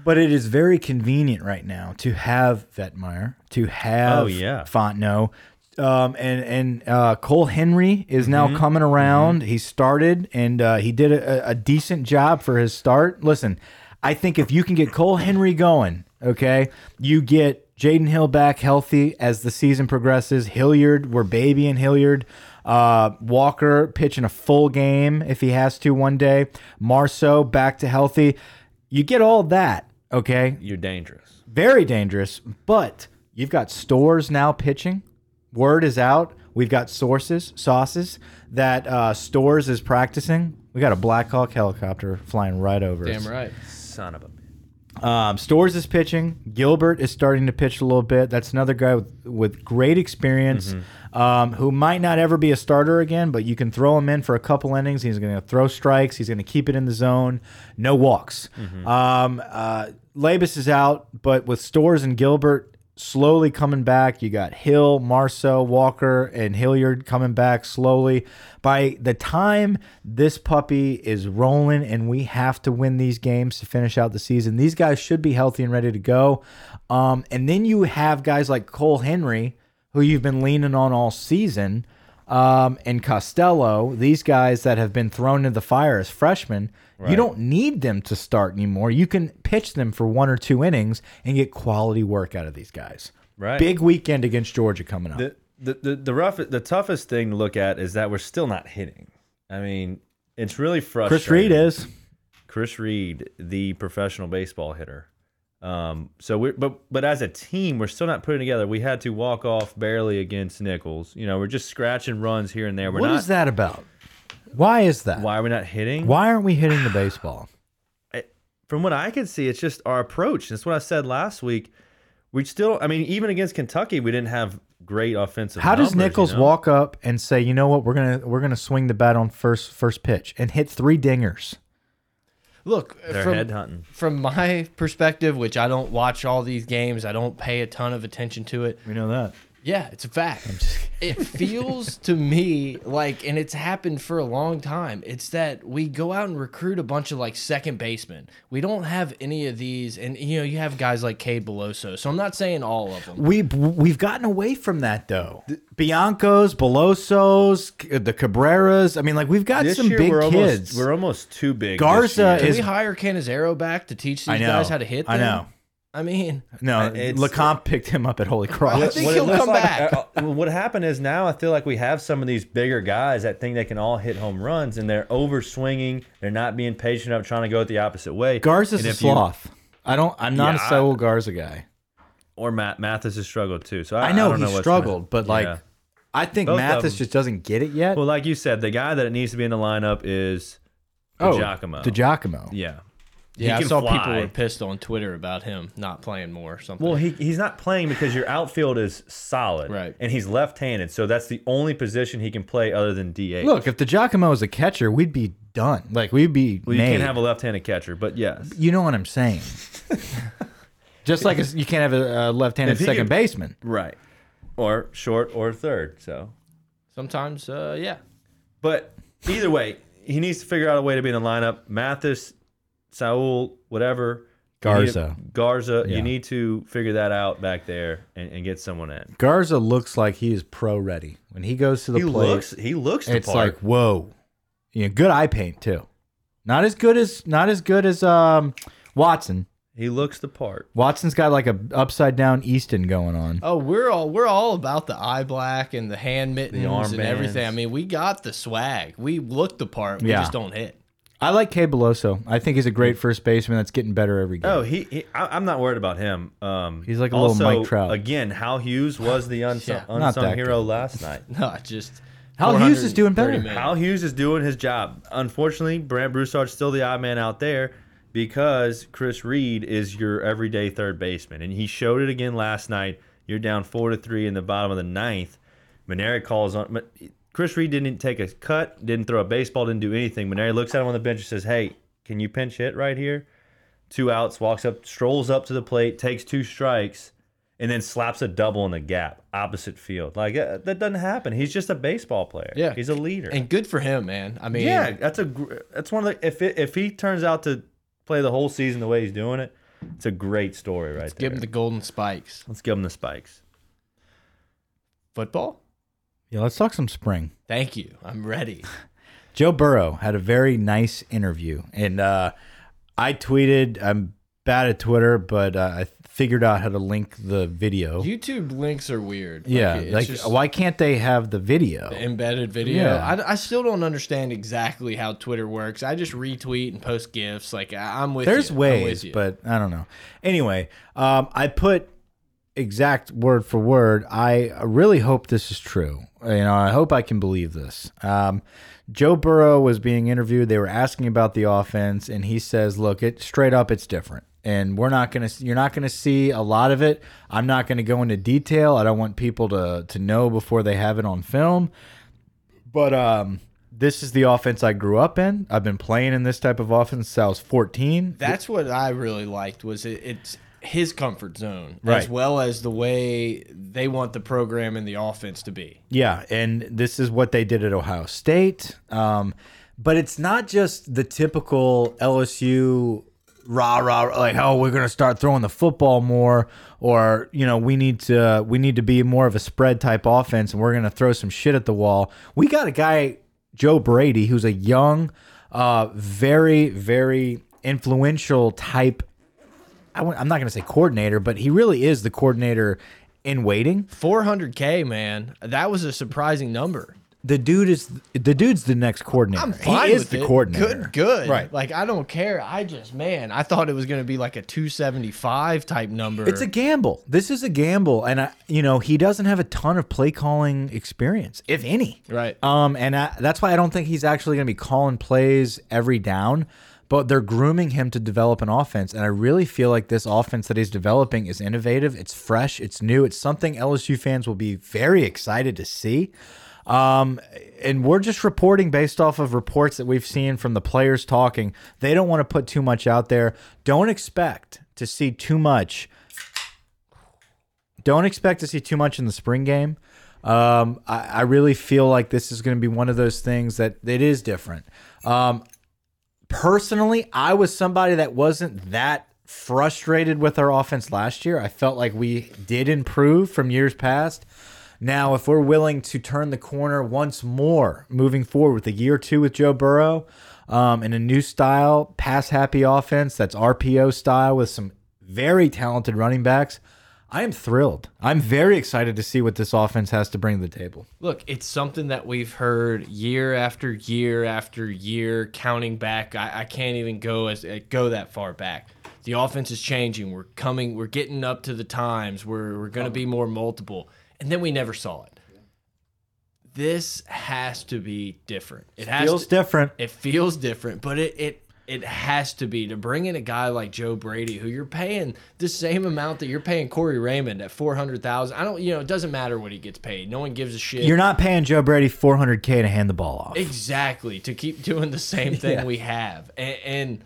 But it is very convenient right now to have Vietmeier, to have Oh, yeah. Fontenot. Um, and and uh, Cole Henry is now coming around. He started and uh, he did a, a decent job for his start. Listen, I think if you can get Cole Henry going, okay, you get Jaden Hill back healthy as the season progresses. Hilliard, we're babying Hilliard. Uh, Walker pitching a full game if he has to one day. Marceaux back to healthy. You get all that, okay? You're dangerous. Very dangerous, but you've got Storz now pitching. Word is out. We've got sources, sauces that uh, Storz is practicing. We got a Black Hawk helicopter flying right over us. Damn right. Son of a. Um, Storz is pitching. Gilbert is starting to pitch a little bit. That's another guy with, with great experience um, who might not ever be a starter again, but you can throw him in for a couple innings. He's going to throw strikes. He's going to keep it in the zone. No walks. Um, uh, Labas is out, but with Storz and Gilbert slowly coming back, you got Hill, Marceaux, Walker, and Hilliard coming back slowly. By the time this puppy is rolling and we have to win these games to finish out the season, these guys should be healthy and ready to go. Um, and then you have guys like Cole Henry, who you've been leaning on all season, um, and Costello, these guys that have been thrown into the fire as freshmen. You don't need them to start anymore. You can pitch them for one or two innings and get quality work out of these guys. Right. Big weekend against Georgia coming up. The, the the the rough the toughest thing to look at is that we're still not hitting. I mean, it's really frustrating. Chris Reed is. Chris Reed, the professional baseball hitter. Um, so we but but as a team, we're still not putting together. We had to walk off barely against Nicholls. You know, we're just scratching runs here and there. We're What not. is that about? Why is that? Why are we not hitting? Why aren't we hitting the baseball? *sighs* From what I can see, it's just our approach. That's what I said last week. We still, I mean, even against Kentucky, we didn't have great offensive. How does numbers, you Nicholls know? walk up and say, "You know what? We're gonna we're gonna swing the bat on first first pitch and hit three dingers"? Look, They're from, head hunting. from my perspective, which I don't watch all these games, I don't pay a ton of attention to it. We know that. Yeah, it's a fact. It feels to me like, and it's happened for a long time. It's that we go out and recruit a bunch of like second basemen. We don't have any of these, and you know, you have guys like Cade Beloso. So I'm not saying all of them. We we've gotten away from that though. The, Bianco's, Belosos, the Cabreras. I mean, like we've got some year, big we're kids. Almost, we're almost too big. Garza this year. Can is- we hire Cannizaro back to teach these know. guys how to hit? I know. I mean, No, It's- Lecomte picked him up at Holy Cross. I think What he'll come like- back. uh, uh, what happened is now I feel like we have some of these bigger guys that think they can all hit home runs, and they're over swinging. They're not being patient enough, trying to go it the opposite way. Garza's And a if you- sloth. I don't. I'm not Yeah, a Saul Garza guy. or Matt Mathis has struggled too. So I, I know don't he know what's struggled, gonna- but like, Yeah. I think Both of Mathis them. just doesn't get it yet. well, like you said, the guy that needs to be in the lineup is oh, Giacomo. DiGiacomo. yeah. Yeah, I saw fly. people were pissed on Twitter about him not playing more or something. Well, he he's not playing because your outfield is solid, Right. And he's left-handed, so that's the only position he can play other than DH. Look, if DiGiacomo was a catcher, we'd be done. Like we'd be well, you made. can't have a left-handed catcher, but yes, you know what I'm saying? *laughs* just like a, you can't have a, a left-handed second could- baseman. right, or short or third. So, Sometimes, uh, yeah. but either way, he needs to figure out a way to be in the lineup. Mathis, Saul, whatever. you to- Garza. Garza, Yeah. you need to figure that out back there and, and get someone in. Garza looks like he is pro ready when he goes to the He plate. looks, he looks the it's part. like whoa, you know, good eye paint too. Not as good as not as good as um Watson. he looks the part. Watson's got like a upside down Easton going on. Oh, we're all we're all about the eye black and the hand mittens and armbands. everything. I mean, we got the swag. We look the part. We Yeah. just don't hit. I like Cade Beloso. I think he's a great first baseman that's getting better every game. Oh, he, he I, I'm not worried about him. Um, He's like a little also, Mike Trout. Again, Hal Hughes was the *sighs* unsung, Yeah, not unsung that hero last night. *laughs* No, just Hal Hughes is doing better. million. Hal Hughes is doing his job. Unfortunately, Brandt Broussard's still the odd man out there because Chris Reid is your everyday third baseman, and he showed it again last night. You're down four to three in the bottom of the ninth. Mainieri calls on. Chris Reid didn't take a cut, didn't throw a baseball, didn't do anything. Mainieri looks at him on the bench and says, "Hey, can you pinch hit right here?" Two outs, walks up, strolls up to the plate, takes two strikes, and then slaps a double in the gap, opposite field. Like uh, that doesn't happen. He's just a baseball player. Yeah. he's a leader. and good for him, man. I mean, Yeah, that's a that's one of the if it, if he turns out to play the whole season the way he's doing it, it's a great story right there. give him the golden spikes. Let's give him the spikes. Football. Yeah, let's talk some spring. Thank you. I'm ready. *laughs* Joe Burrow had a very nice interview, and uh, I tweeted. I'm bad at Twitter, but uh, I figured out how to link the video. YouTube links are weird. yeah, it's like just why can't they have the video? the embedded video. Yeah. I, I still don't understand exactly how Twitter works. I just retweet and post gifs. Like I- I'm with There's you. With ways, you. but I don't know. Anyway, um, I put exact word for word. I really hope this is true. You know, I hope I can believe this. Um, Joe Burrow was being interviewed. They were asking about the offense, and he says, "Look, it straight up, it's different." And we're not gonna, you're not gonna see a lot of it. I'm not gonna go into detail. I don't want people to to know before they have it on film. But um, this is the offense I grew up in. I've been playing in this type of offense since I was 14. That's what I really liked was it, it's his comfort zone as well as the way they want the program and the offense to be. Yeah, and this is what they did at Ohio State. Um, but it's not just the typical LSU rah rah like oh we're gonna start throwing the football more or you know we need to we need to be more of a spread type offense and we're gonna throw some shit at the wall. We got a guy Joe Brady who's a young, uh, very very influential type. I w I'm not gonna say coordinator, but he really is the coordinator in waiting. 400k, man. That was a surprising number. the dude is the dude's the next coordinator. I'm fine he is with the it. coordinator. Good, good. Right. Like I don't care. I just man, I thought it was going to be like a 275 type number. It's a gamble. This is a gamble, and I, you know he doesn't have a ton of play calling experience, if any. right. Um, and I, that's why I don't think he's actually going to be calling plays every down. But they're grooming him to develop an offense, and I really feel like this offense that he's developing is innovative. It's fresh. It's new. It's something LSU fans will be very excited to see. Um, and we're just reporting based off of reports that we've seen from the players talking. They don't want to put too much out there. Don't expect to see too much. Don't expect to see too much in the spring game. Um, I, I really feel like this is going to be one of those things that it is different. Um, personally, I was somebody that wasn't that frustrated with our offense last year. I felt like we did improve from years past. Now, if we're willing to turn the corner once more moving forward with a year or two with Joe Burrow um, a new style, pass happy offense that's RPO style with some very talented running backs. I am thrilled. I'm very excited to see what this offense has to bring to the table. Look, it's something that we've heard year after year after year. Counting back, I, I can't even go as uh, go that far back. The offense is changing. We're coming. We're getting up to the times. We're we're going to be more multiple, and then we never saw it. This has to be different. It has Feels to, different. It feels different, but it it it has to be to bring in a guy like Joe Brady, who you're paying the same amount that you're paying Corey Raymond at four hundred thousand. I don't, you know, it doesn't matter what he gets paid. No one gives a shit. You're not paying Joe Brady 400k to hand the ball off. exactly to keep doing the same thing Yeah. we have, and, and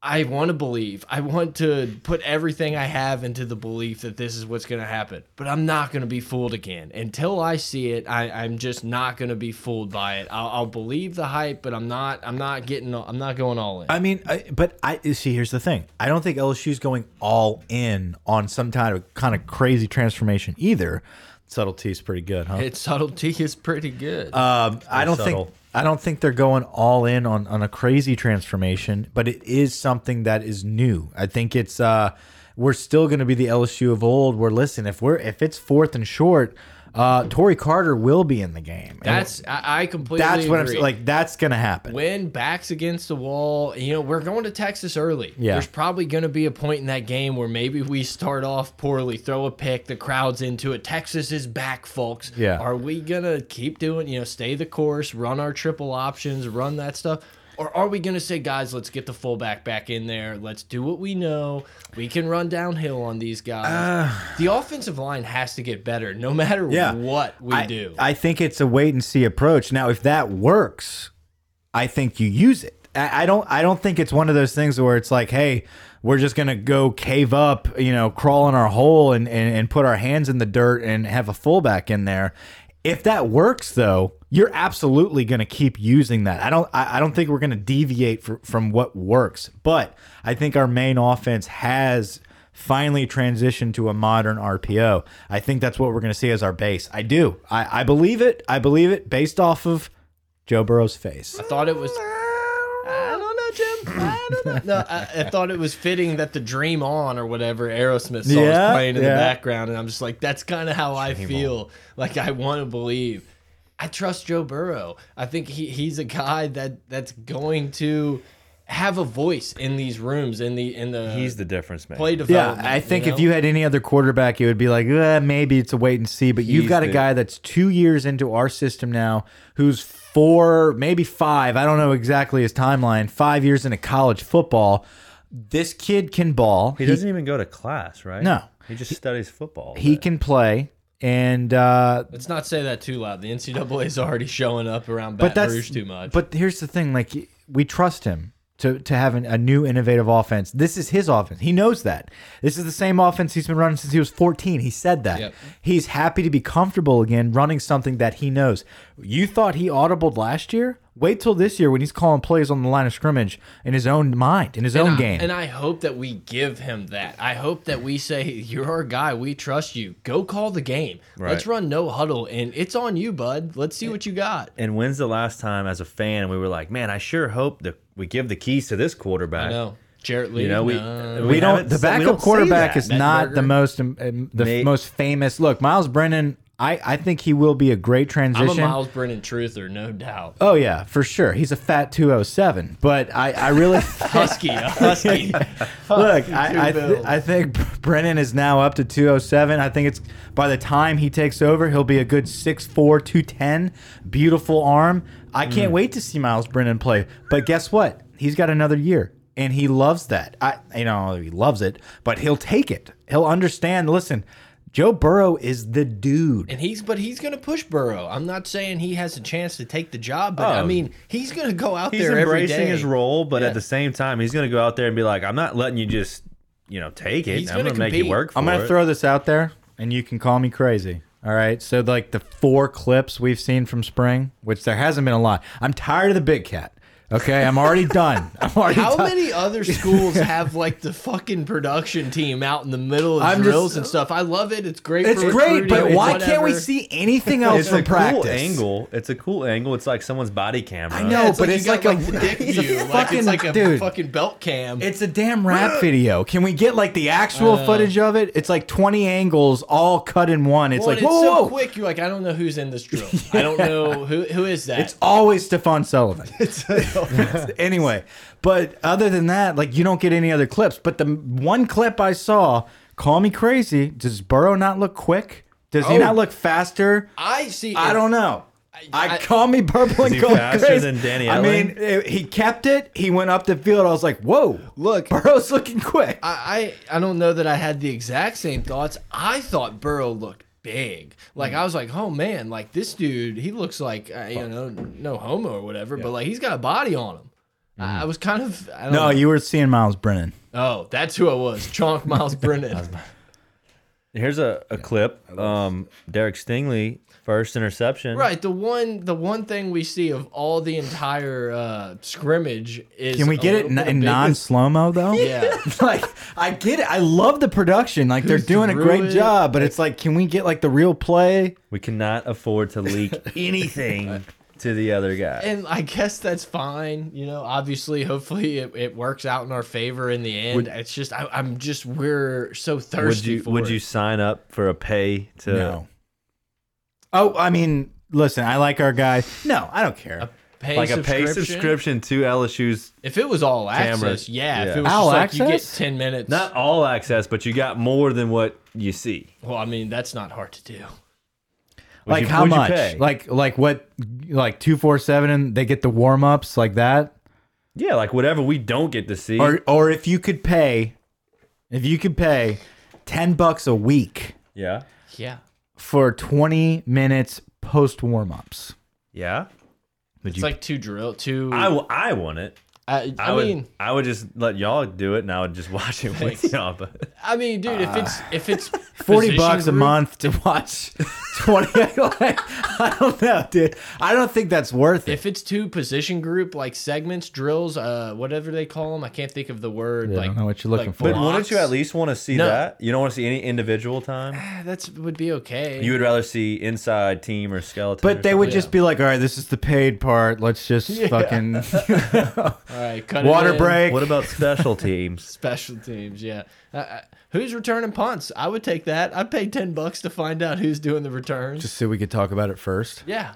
I want to believe. I want to put everything I have into the belief that this is what's going to happen. But I'm not going to be fooled again until I see it. I, I'm just not going to be fooled by it. I'll, I'll believe the hype, but I'm not. I'm not getting. I'm not going all in. I mean, I, but I see. Here's the thing. I don't think LSU's going all in on some kind of kind of crazy transformation either. Subtlety is pretty good, huh? Its subtlety is pretty good. Um, I don't subtle. think I don't think they're going all in on on a crazy transformation, but it is something that is new. I think it's uh, we're still going to be the LSU of old. Where listen, if we're if it's fourth and short, uh, Tory Carter will be in the game. That's I, I completely. that's what I'm Like that's going to happen. when backs against the wall, you know, we're going to Texas early. Yeah. There's probably going to be a point in that game where maybe we start off poorly, throw a pick, the crowd's into it. Texas is back, folks. Yeah. Are we going to keep doing, you know, stay the course, run our triple options, run that stuff? Or are we going to say, guys, let's get the fullback back in there. Let's do what we know. We can run downhill on these guys. Ah. the offensive line has to get better no matter yeah, what we I, do. I think it's a wait and see approach. Now, if that works, I think you use it. I, I don't. I don't think it's one of those things where it's like, hey, we're just gonna go cave up, you know, crawl in our hole and and, and put our hands in the dirt and have a fullback in there. If that works, though, you're absolutely going to keep using that. I don't. I, I don't think we're going to deviate fr from what works. But I think our main offense has finally transitioned to a modern RPO. I think that's what we're going to see as our base. I do. I, I believe it. I believe it based off of Joe Burrow's face. I thought it was. I don't know, Jim. I don't know. *laughs* No, I, I thought it was fitting that the Dream On or whatever Aerosmith song Yeah, was playing in yeah. the background, and I'm just like, that's kind of how I feel. Like I want to believe. I trust Joe Burrow. I think he, he's a guy that that's going to have a voice in these rooms in the in the He's the difference maker. play Yeah. I think you if you had any other quarterback, it would be like, eh, maybe it's a wait and see. But you've He's got a guy that's two years into our system now, who's four, maybe five. I don't know exactly his timeline. Five years into college football. This kid can ball. He doesn't even go to class, right? No. He just studies football. He but- can play, and uh, let's not say that too loud. The NCAA is already showing up around but Baton that's Rouge too much. But here's the thing: like we trust him to to have an, a new innovative offense. This is his offense. He knows that. This is the same offense he's been running since he was 14. He said that. Yep. He's happy to be comfortable again running something that he knows. You thought he audibled last year? Wait till this year when he's calling plays on the line of scrimmage in his own mind, in his own I, game. And I hope that we give him that. I hope that we say, "You're our guy. We trust you. Go call the game. Let's run no huddle, and it's on you, bud. Let's see what you got." And when's the last time, as a fan, we were like, "Man, I sure hope that we give the keys to this quarterback." I know Jarrett Lee. You know, we- no. we, we don't. haven't The we backup don't say quarterback that. is not the most um, um, the Nate- most famous. Look, Myles Brennan. I I think he will be a great transition. I'm a transition. Myles Brennan truther, no doubt. Oh yeah, for sure. He's a fat 207, but I I really *laughs* Husky, *laughs* husky. look. I I, th. I think Brennan is now up to 207. I think it's by the time he takes over, he'll be a good 6'4", 210. Beautiful arm. I Mm. can't wait to see Myles Brennan play. But guess what? He's got another year. And he loves that. I, you know, he loves it, but he'll take it. He'll understand. Listen, Joe Burrow is the dude. And he's, but he's going to push Burrow. I'm not saying he has a chance to take the job, but I Oh. mean, he's going to go out He's there every embracing day. his role, but Yeah. at the same time, he's going to go out there and be like, "I'm not letting you just, you know, take it. He's I'm gonna going to make you work for I'm gonna it." throw this out there, and you can call me crazy. All right. So like the four clips we've seen from spring, which there hasn't been a lot. I'm tired of the big cat. Okay, I'm already done. *laughs* I'm already How done. many other schools have like the fucking production team out in the middle of I'm drills just- and stuff? I love it. It's great. It's for great, but recruiting, why can't we see anything else It's from a practice? cool angle. It's a cool angle. It's like someone's body camera. I know. Yeah, it's but like it's you like got, a- the *laughs* dick it's a view. like fucking- it's like a dude. fucking belt cam. It's a damn rap *laughs* video. Can we get like the actual Uh, footage of it? It's like 20 angles all cut in one. It's well, like and whoa, so whoa. quick. You're like, I don't know who's in this drill. I don't know who who is that. It's always Stephen Sullivan. *laughs* anyway, but other than that, like you don't get any other clips. But the one clip I saw, call me crazy. Does Burrow not look quick? Does he Oh. not look faster? I see. I don't know. I, I- call me purple and he go faster crazy. than Danny I mean, Etling? eh, he kept it. He went up the field. I was like, whoa, Look, Burrow's looking quick. I, I I don't know that I had the exact same thoughts. I thought Burrow looked big. Like I was like, oh man, like this dude, he looks like uh, you know no homo or whatever, but like he's got a body on him. I I was kind of I don't no, know. you were seeing Myles Brennan. Oh, that's who I was. Chonk Myles *laughs* Brennan. Here's a, a clip. Um, Derek Stingley, first interception. right. The one the one thing we see of all the entire uh, scrimmage is Can we get it in, in non slow mo though? Yeah. *laughs* like I get it. I love the production. Like they're doing a great it? job, but it's like, can we get like the real play? We cannot afford to leak *laughs* anything to the other guy. And I guess that's fine. You know, obviously, hopefully it, it works out in our favor in the end. it's just, I, I'm just, we're so thirsty. would thirsty you for would it. you sign up for a pay to? No. Oh, I mean, listen, I like our guy. No, I don't care. pay Like a pay subscription to LSU's If it was all access, Cameras. yeah. If it was All just like you get access? 10 minutes. not all access, but you got more than what you see. well, I mean, that's not hard to do. Would like you- how would you much? pay? Like like what? Like two four seven, and they get the warm ups like that. Yeah, like whatever we don't get to see. Or or if you could pay, if you could pay ten bucks a week yeah, Yeah. For twenty minutes post warm ups. yeah. Would It's like two drill, two. I, w- I want it. I, I, I, would mean, I would just let y'all do it, and I would just *laughs* watch it with y'all. But I mean, dude, if it's if it's *laughs* Forty position bucks a month to *laughs* watch twenty. like, I don't know, dude. I don't think that's worth it. If it's two position group like segments, drills, uh, whatever they call them, I can't think of the word. Yeah, I like, don't know what you're looking like for. but wouldn't you at least want to see No. that? You don't want to see any individual time. Ah, That's would be okay. You would rather see inside team or skeleton. But or they would something? just be like, all right, this is the paid part. Let's just fucking All right, cut water in. break. What about special *laughs* teams? Special teams, yeah. Uh, uh, who's returning punts? I would take that. I'd pay ten bucks to find out who's doing the returns. Just so we could talk about it first. yeah.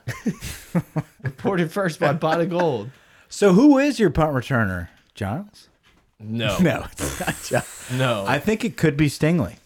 *laughs* Reported first by Pot of Gold. So who is your punt returner? Giles? No, *laughs* No, it's not Giles. no. I think it could be Stingley.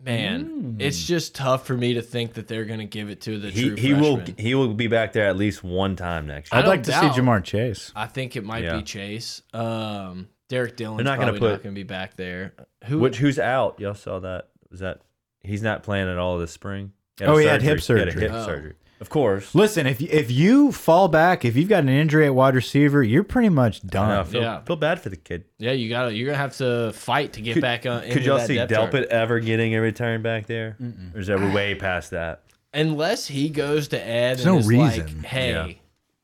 Man, it's just tough for me to think that they're gonna give it to the He true he will he will be back there at least one time next year. I I'd don't like to see Ja'Marr Chase. I think it might Yeah. be Chase. Um, Derrick Dillon's They're not gonna put- gonna be back there. Who? Which who's out? Y'all saw that? Was that he's not playing at all this spring? He Oh, a he had hip He had a surgery. hip Oh. surgery. Of course. Listen, if if you fall back, if you've got an injury at wide receiver, you're pretty much I know, I done. feel, Yeah. feel bad for the kid. yeah, you gotta. You're gonna have to fight to get Could, back on. could y'all see depth chart. Delpit ever getting a return back there? Or is that way past that? unless he goes to Ed There's and no is reason. like, "Hey, Yeah.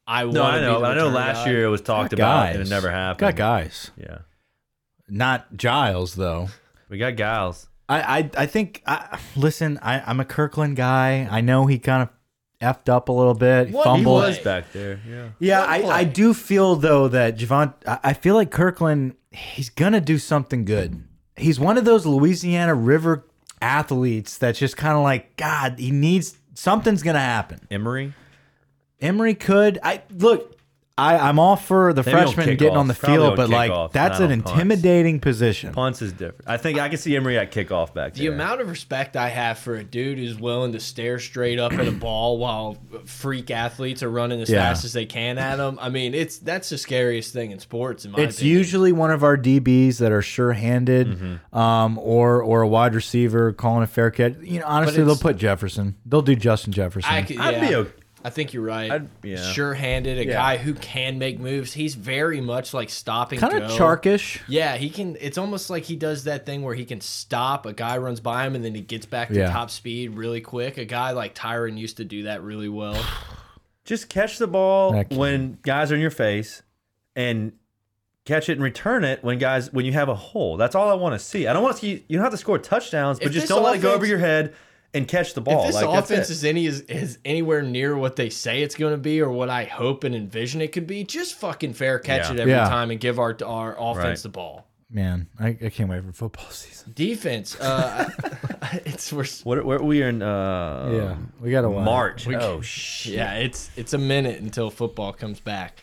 I want No, to I be know. the I know. Last guy." year it was talked Got about guys. and it never happened. Got guys, Yeah, not Giles though. we got Giles. I I, I think. I, listen, I, I'm a Kirklin guy. I know he kind of effed up a little bit. What? He fumbled. was back there. Yeah. Yeah, I. I do feel though that Javon. I I feel like Kirklin. He's gonna do something good. He's one of those Louisiana River athletes that's just kind of like God. He needs something's gonna happen. Emery. Emery could. I look. I, I'm all for the Maybe freshman getting on the. Probably field, but like kickoffs, that's an on punts. intimidating position. Punts is different. I think I can see Emery at kickoff back The there. amount of respect I have for a dude who's willing to stare straight up at a ball while freak athletes are running as Yeah. fast as they can at him. I mean, it's that's the scariest thing in sports. In my It's opinion. usually one of our DBs that are sure-handed, Mm-hmm. um, or or a wide receiver calling a fair catch. You know, honestly, they'll put Jefferson. They'll do Justin Jefferson. I could, I'd yeah, be okay. I think you're right. I'd- yeah. Sure-handed, a Yeah. guy who can make moves. He's very much like stopping. kind of Charkish. Yeah, he can. It's almost like he does that thing where he can stop. A guy runs by him and then he gets back to Yeah. top speed really quick. A guy like Tyrann used to do that really well. *sighs* Just catch the ball when guys are in your face, and catch it and return it when guys when you have a hole. That's all I want to see. I don't want to see you don't have to score touchdowns, but If just don't let it go over your head and catch the ball. If this like, offense it. is any is, is anywhere near what they say it's going to be or what I hope and envision it could be, just fucking fair catch Yeah. it every Yeah. time and give our our offense Right. the ball. Man, I, I can't wait for football *laughs* season. Defense, uh, *laughs* it's we're what what we are in uh yeah, we got a March. We- oh shit. yeah, it's it's a minute until football comes back.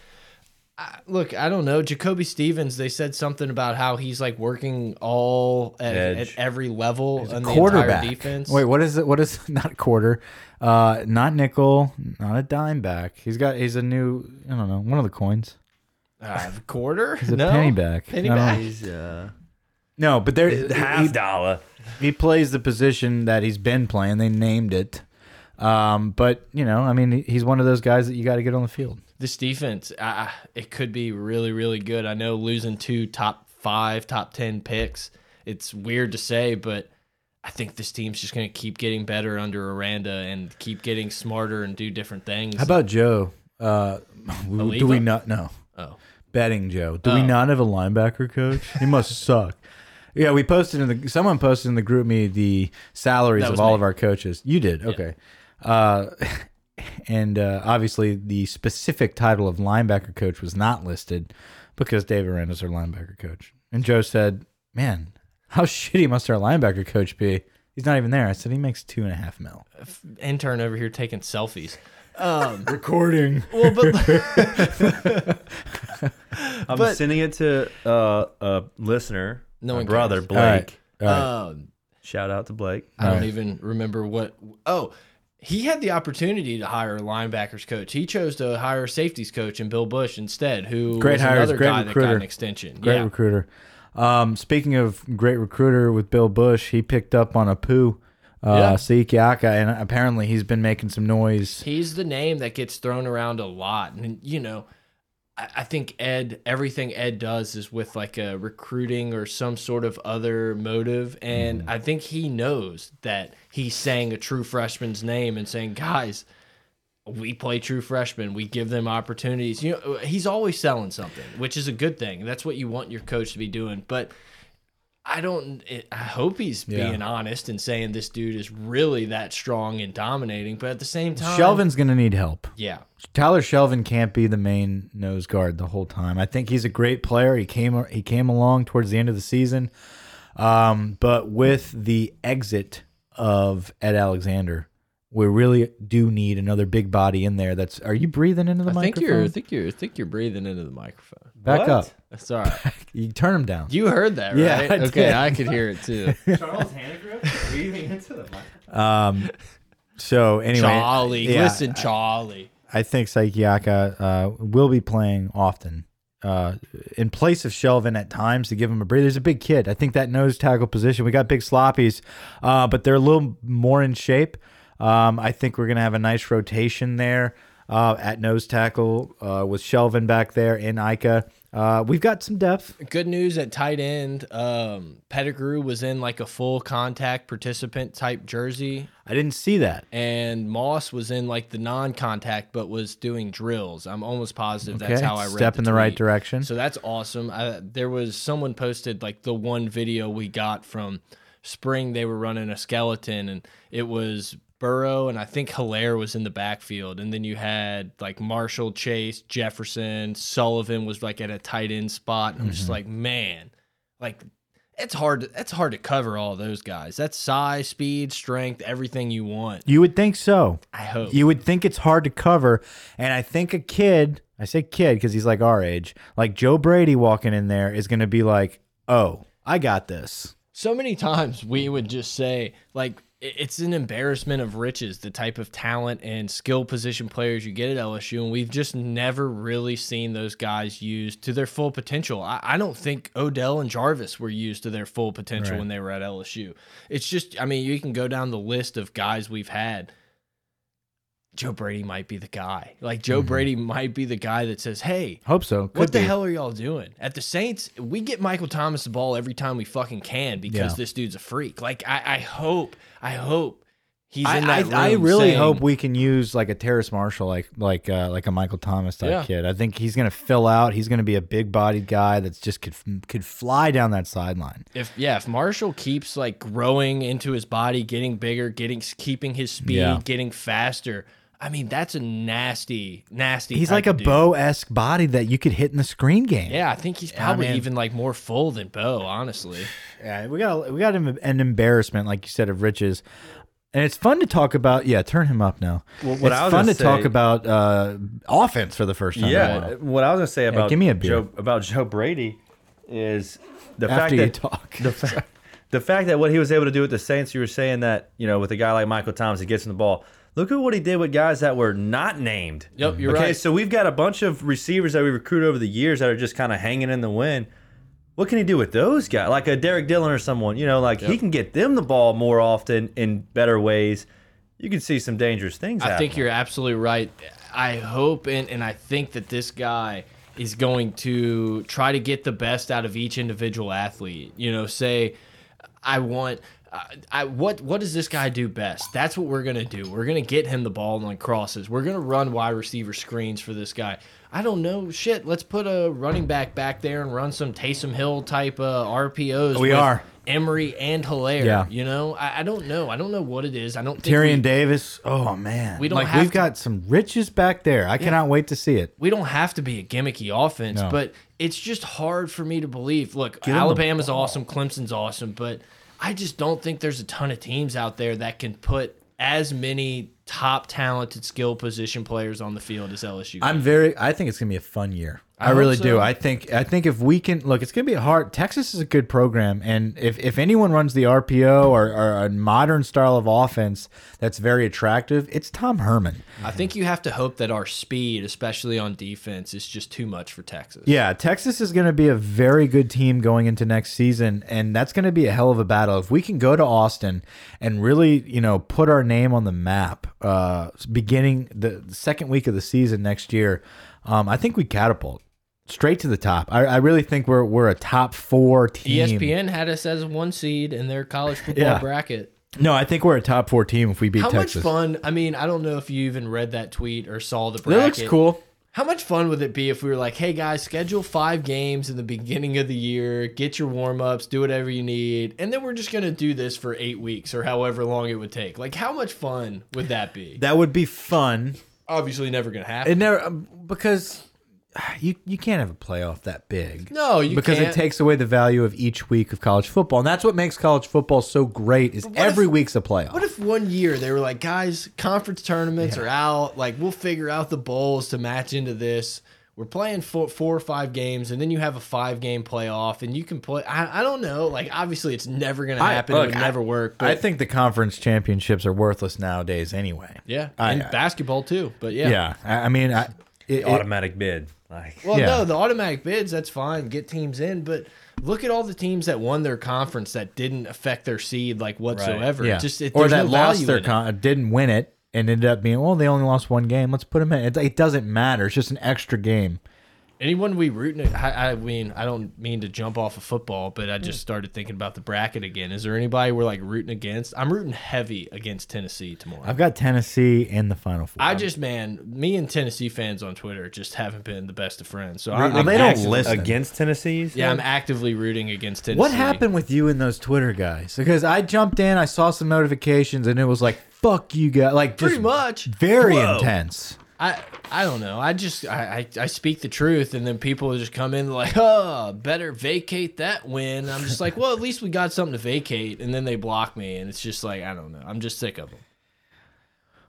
I, look, I don't know. Jacoby Stevens, they said something about how he's like working all at, at every level on the entire quarterback. defense. Wait, what is it? What is *laughs* not quarter? Uh, not nickel, not a dime back. He's got. He's a new. I don't know. One of the coins. uh, quarter? *laughs* He's a no, penny back. Penny back. He's uh No, but there half he, dollar. he plays the position that he's been playing. They named it. Um, but you know, I mean, he's one of those guys that you got to get on the field. This defense, uh, it could be really, really good. I know losing two top five, top ten picks. It's weird to say, but I think this team's just going to keep getting better under Aranda and keep getting smarter and do different things. How about Joe? Uh, do we not know? oh, betting Joe. Do we Oh. not have a linebacker coach? He must *laughs* suck. Yeah, we posted in the someone posted in the GroupMe the salaries of all me. of our coaches. You did, okay. Uh, *laughs* and uh, obviously the specific title of linebacker coach was not listed because Dave Aranda's our linebacker coach. And Joe said, "Man, how *laughs* shitty must our linebacker coach be? He's not even there." I said, "He makes two and a half mil." intern over here taking selfies. Um, *laughs* Recording. well, but *laughs* I'm But- sending it to uh, a listener, No my brother cares. Blake. All right. All right. um, Shout out to Blake. I don't Alright. even remember what. Oh, he had the opportunity to hire a linebackers coach. He chose to hire a safeties coach and Bill Bush instead, who Great was hires, another great guy that got recruiter. an extension. Great yeah, recruiter. Um, speaking of great recruiter with Bill Bush, he picked up on Apu, uh, Yeah. Siaki Ika, and apparently he's been making some noise. he's the name that gets thrown around a lot, and you know. I I think Ed, everything Ed does is with like a recruiting or some sort of other motive. And I think he knows that he's saying a true freshman's name and saying, guys, we play true freshmen. We give them opportunities. You know, he's always selling something, which is a good thing. That's what you want your coach to be doing. But I don't. I hope he's Yeah. being honest and saying this dude is really that strong and dominating. But at the same time, Shelvin's going to need help. yeah, Tyler Shelvin can't be the main nose guard the whole time. I think he's a great player. He came he came along towards the end of the season, um, but with the exit of Ed Alexander, we really do need another big body in there. That's are you breathing into the I think microphone? you're. I think you're. I think you're breathing into the microphone. Back What? up. That's all right. *laughs* You turn him down. You heard that, Yeah, right? I okay, did. I could hear it too. *laughs* Charles Hannaford breathing into the mic. Um, so anyway, Charlie, yeah, listen, Charlie. I think Siaki Ika uh, will be playing often uh, in place of Shelvin at times to give him a breather. He's a big kid. I think that nose tackle position, we got big sloppies, uh, but they're a little more in shape. Um, I think we're going to have a nice rotation there uh, at nose tackle uh, with Shelvin back there in Ika. Uh, we've got some depth. Good news at tight end. Um, Pettigrew was in like a full contact participant type jersey, I didn't see that. and Moss was in like the non-contact but was doing drills. I'm almost positive Okay, that's how I read step the in the right direction. So that's awesome. I, there was someone posted like the one video we got from spring. They were running a skeleton, and it was Burrow and I think Helaire was in the backfield, and then you had like Marshall, Chase, Jefferson, Sullivan was like at a tight end spot, and I'm just mm-hmm. like, man, like. It's hard. To, it's hard to cover all those guys. That's size, speed, strength, everything you want. You would think so. I hope. You would think it's hard to cover. And I think a kid, I say kid because he's like our age, like Joe Brady walking in there is going to be like, oh, I got this. so many times we would just say like it's an embarrassment of riches the type of talent and skill position players you get at LSU and we've just never really seen those guys used to their full potential. I, I don't think Odell and Jarvis were used to their full potential Right. when they were at LSU. It's just I mean you can go down the list of guys we've had. Joe Brady might be the guy. Like Joe Brady might be the guy that says, "Hey, Hope so. Could what the be. hell are y'all doing? At the Saints, we get Michael Thomas the ball every time we fucking can because Yeah. this dude's a freak. Like I, I hope, I hope he's I, in that I, I really saying- hope we can use like a Terrace Marshall, like like uh, like a Michael Thomas type Yeah. kid. I think he's going to fill out. He's going to be a big bodied guy that's just could could fly down that sideline. if yeah, if Marshall keeps like growing into his body, getting bigger, getting keeping his speed, Yeah. getting faster. I mean, that's a nasty, nasty. He's like a of. Bo esque body that you could hit in the screen game. Yeah, I think he's probably man. even like more full than Bo, honestly. *sighs* Yeah, we got we got him an embarrassment, like you said, of riches. And it's fun to talk about. Yeah, turn him up now. Well, what it's I was fun gonna to talk about uh, offense for the first time. in a Yeah, while. what I was gonna say about give me a beer. Joe, about Joe Brady is the After fact you that talk. the, fa *laughs* the fact that what he was able to do with the Saints. You were saying that you know with a guy like Michael Thomas, he gets in the ball. Look at what he did with guys that were not named. Yep, you're okay, right. so we've got a bunch of receivers that we recruit over the years that are just kind of hanging in the wind. What can he do with those guys? Like a Derrick Dillon or someone, you know, like he can get them the ball more often in better ways. You can see some dangerous things. I think you're absolutely right. I hope and, and I think that this guy is going to try to get the best out of each individual athlete. You know, say I want I, I what what does this guy do best? That's what we're gonna do. We're gonna get him the ball on crosses. We're gonna run wide receiver screens for this guy. I don't know shit. Let's put a running back back there and run some Taysom Hill type uh, RPOs. We with are. Emery and Helaire. Yeah. You know, I, I don't know. I don't know what it is. I don't think Tyrion we- Davis. Oh man, We don't like have we've to- got some riches back there. I cannot wait to see it. we don't have to be a gimmicky offense, No. but it's just hard for me to believe. Look, Alabama's awesome, Clemson's awesome, but I just don't think there's a ton of teams out there that can put as many top talented skill position players on the field as LSU. I'm very. I think it's gonna be a fun year. I, hope really so. do. I think. I think if we can look, it's gonna be a hard. Texas is a good program, and if if anyone runs the RPO or, or a modern style of offense that's very attractive, it's Tom Herman. I think you have to hope that our speed, especially on defense, is just too much for Texas. Yeah, Texas is going to be a very good team going into next season, and that's going to be a hell of a battle. If we can go to Austin and really, you know, put our name on the map, uh, beginning the second week of the season next year, um, I think we catapult straight to the top. I, I really think we're we're a top four team. ESPN had us as one seed in their college football Yeah. bracket. No, I think we're a top four team if we beat How Texas. much fun? I mean, I don't know if you even read that tweet or saw the That bracket. looks cool. How much fun would it be if we were like, hey guys, schedule five games in the beginning of the year, get your warm ups, do whatever you need, and then we're just going to do this for eight weeks or however long it would take? Like, how much fun would that be? That would be fun. Obviously, never going to happen. It never um, because *sighs* you you can't have a playoff that big. no, you because can't. it takes away the value of each week of college football, and that's what makes college football so great. Is every if- week's a playoff. What if one year they were like, guys, conference tournaments are out. Like, we'll figure out the bowls to match into this. We're playing four, four or five games, and then you have a five game playoff, and you can play. I, I don't know. Like, obviously, it's never going to I- happen. look, it would I- never work. But I think the conference championships are worthless nowadays, anyway. yeah, I- and basketball too. But yeah. Yeah, I, I mean, I, it, it- automatic bid. Like Well, Yeah. no, the automatic bids, that's fine. Get teams in. But look at all the teams that won their conference that didn't affect their seed, like whatsoever. yeah, just, it, or that no lost their in it. con didn't win it and ended up being well, they only lost one game. Let's put them in. It, it doesn't matter. It's just an extra game. Anyone we rooting? I, I mean, I don't mean to jump off of football, but I just started thinking about the bracket again. Is there anybody we're like rooting against? I'm rooting heavy against Tennessee tomorrow. I've got Tennessee in the final four. I just, man, me and Tennessee fans on Twitter just haven't been the best of friends. So Well, I'm, they don't actively- listen. against Tennessee's. Yeah, I'm actively rooting against Tennessee. What happened with you and those Twitter guys? Because I jumped in, I saw some notifications, and it was like, "Fuck you guys!" Like just Pretty much. very Whoa. intense. I I don't know. I just I, I I speak the truth, and then people just come in like, *laughs* oh, better vacate that win. I'm just like, well, at least we got something to vacate, and then they block me, and it's just like I don't know. I'm just sick of them.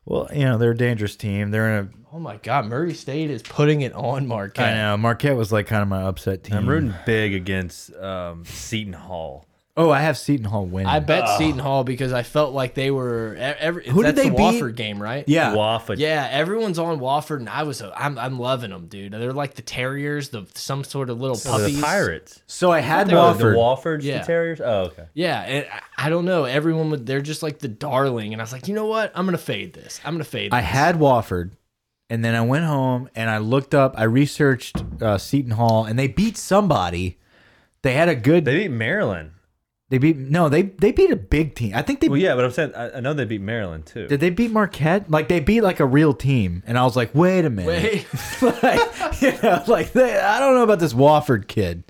Well, you know they're a dangerous team. They're in a. Oh my God, Murray State is putting it on. Marquette. I know Marquette was like kind of my upset team. I'm rooting big against um, Seton Hall. Oh, I have Seton Hall winning. I bet Seton Hall because I felt like they were every. Who did they the beat? Wofford game, right? yeah, Wofford. Yeah, everyone's on Wofford, and I was. I'm I'm loving them, dude. They're like the Terriers, the some sort of little Oh, puppies. the Pirates. So I had Oh, the Wofford. Wofford's Yeah. the Terriers. Oh, okay. Yeah, and I- I don't know. Everyone would. They're just like the darling, and I was like, you know what? I'm gonna fade this. I'm gonna fade. I this. had Wofford, and then I went home and I looked up. I researched uh, Seton Hall, and they beat somebody. They had a good. They beat Maryland. They beat no, they they beat a big team. I think they Well, yeah, but I'm saying I, I know they beat Maryland too. did they beat Marquette? Like they beat like a real team, and I was like, wait a minute, Wait. *laughs* like, you know, like they, I don't know about this Wofford kid.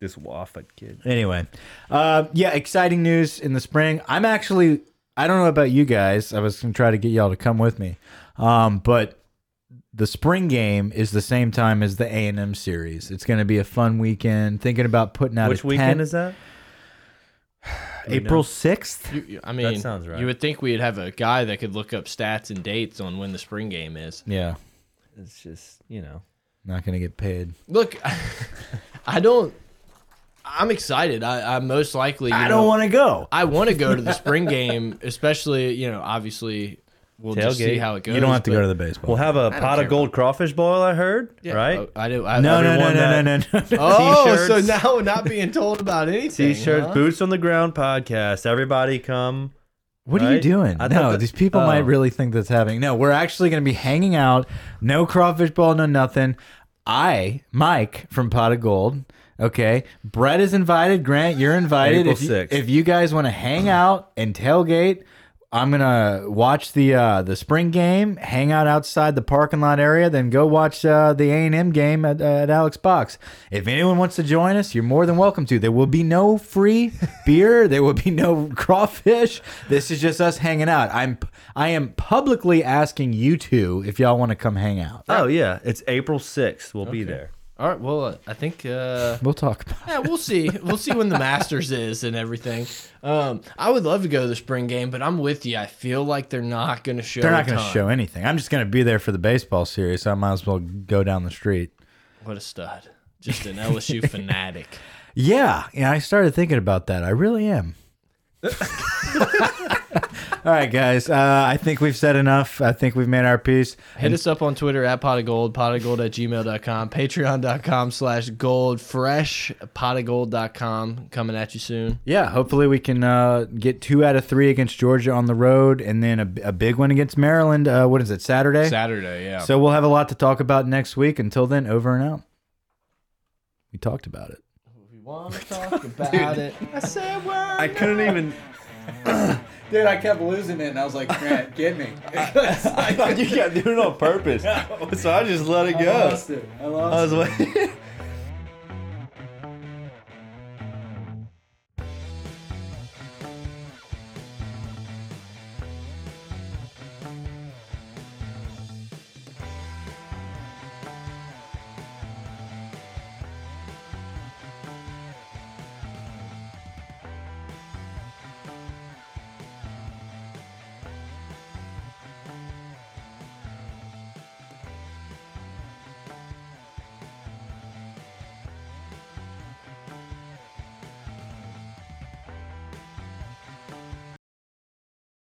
This Wofford kid. Anyway, uh, yeah, exciting news in the spring. I'm actually, I don't know about you guys. I was gonna try to get y'all to come with me, um, but the spring game is the same time as the A and M series. It's gonna be a fun weekend. Thinking about putting out Which a weekend 10 is that? April sixth. You- you- I mean, that sounds right. You would think we'd have a guy that could look up stats and dates on when the spring game is. Yeah, It's just you know. not gonna get paid. Look, *laughs* I don't. I'm excited. I, I'm most likely. You I know, don't want to go. I want to go to the spring *laughs* game, especially you know. Obviously, we'll just see how it goes. You don't have to but- go to the baseball. We'll have a don't pot care of gold crawfish boil. I heard. Yeah, right. oh, I do. I, no, no, no, everyone no, no, that- no, no, no. *laughs* Oh, so T-shirts. now not being told about anything. T-shirts, huh? boots on the ground podcast. Everybody come. What are you Right? doing? I thought No, that- these people oh. might really think that's happening. No, we're actually going to be hanging out. No crawfish ball, no nothing. I, Mike from Pot of Gold. Okay, Brett is invited. Grant, you're invited. April if, you, 6th. if you guys want to hang out and tailgate, I'm gonna watch the uh, the spring game. Hang out outside the parking lot area, then go watch uh, the A and M game at, uh, at Alex Box. If anyone wants to join us, you're more than welcome to. There will be no free *laughs* beer. There will be no crawfish. This is just us hanging out. I'm I am publicly asking you two if y'all want to come hang out. Oh yeah, it's April sixth. We'll be there. All right. Well, uh, I think. Uh, We'll talk about. yeah, we'll see. We'll see when the *laughs* Masters is and everything. Um, I would love to go to the spring game, but I'm with you. I feel like they're not going to show. They're not going to show anything. I'm just going to be there for the baseball series, so I might as well go down the street. What a stud! Just an LSU *laughs* fanatic. Yeah, yeah. I started thinking about that. I really am. *laughs* All right, guys. Uh, I think we've said enough. I think we've made our piece. Hit us up on Twitter at pot of gold, pot of gold at gmail.com, patreon.com slash gold, fresh pot of gold.com coming at you soon. Yeah, hopefully we can uh, get two out of three against Georgia on the road, and then a, a big one against Maryland. Uh, what is it, Saturday? Saturday, yeah. So we'll have a lot to talk about next week. Until then, over and out. We talked about it. we want to talk about it. I said word. I couldn't even. *coughs* Dude, I kept losing it, and I was like, Grant, get me. *laughs* I thought *laughs* you kept doing it on purpose, *laughs* so I just let it go. I lost it. I lost I was waiting.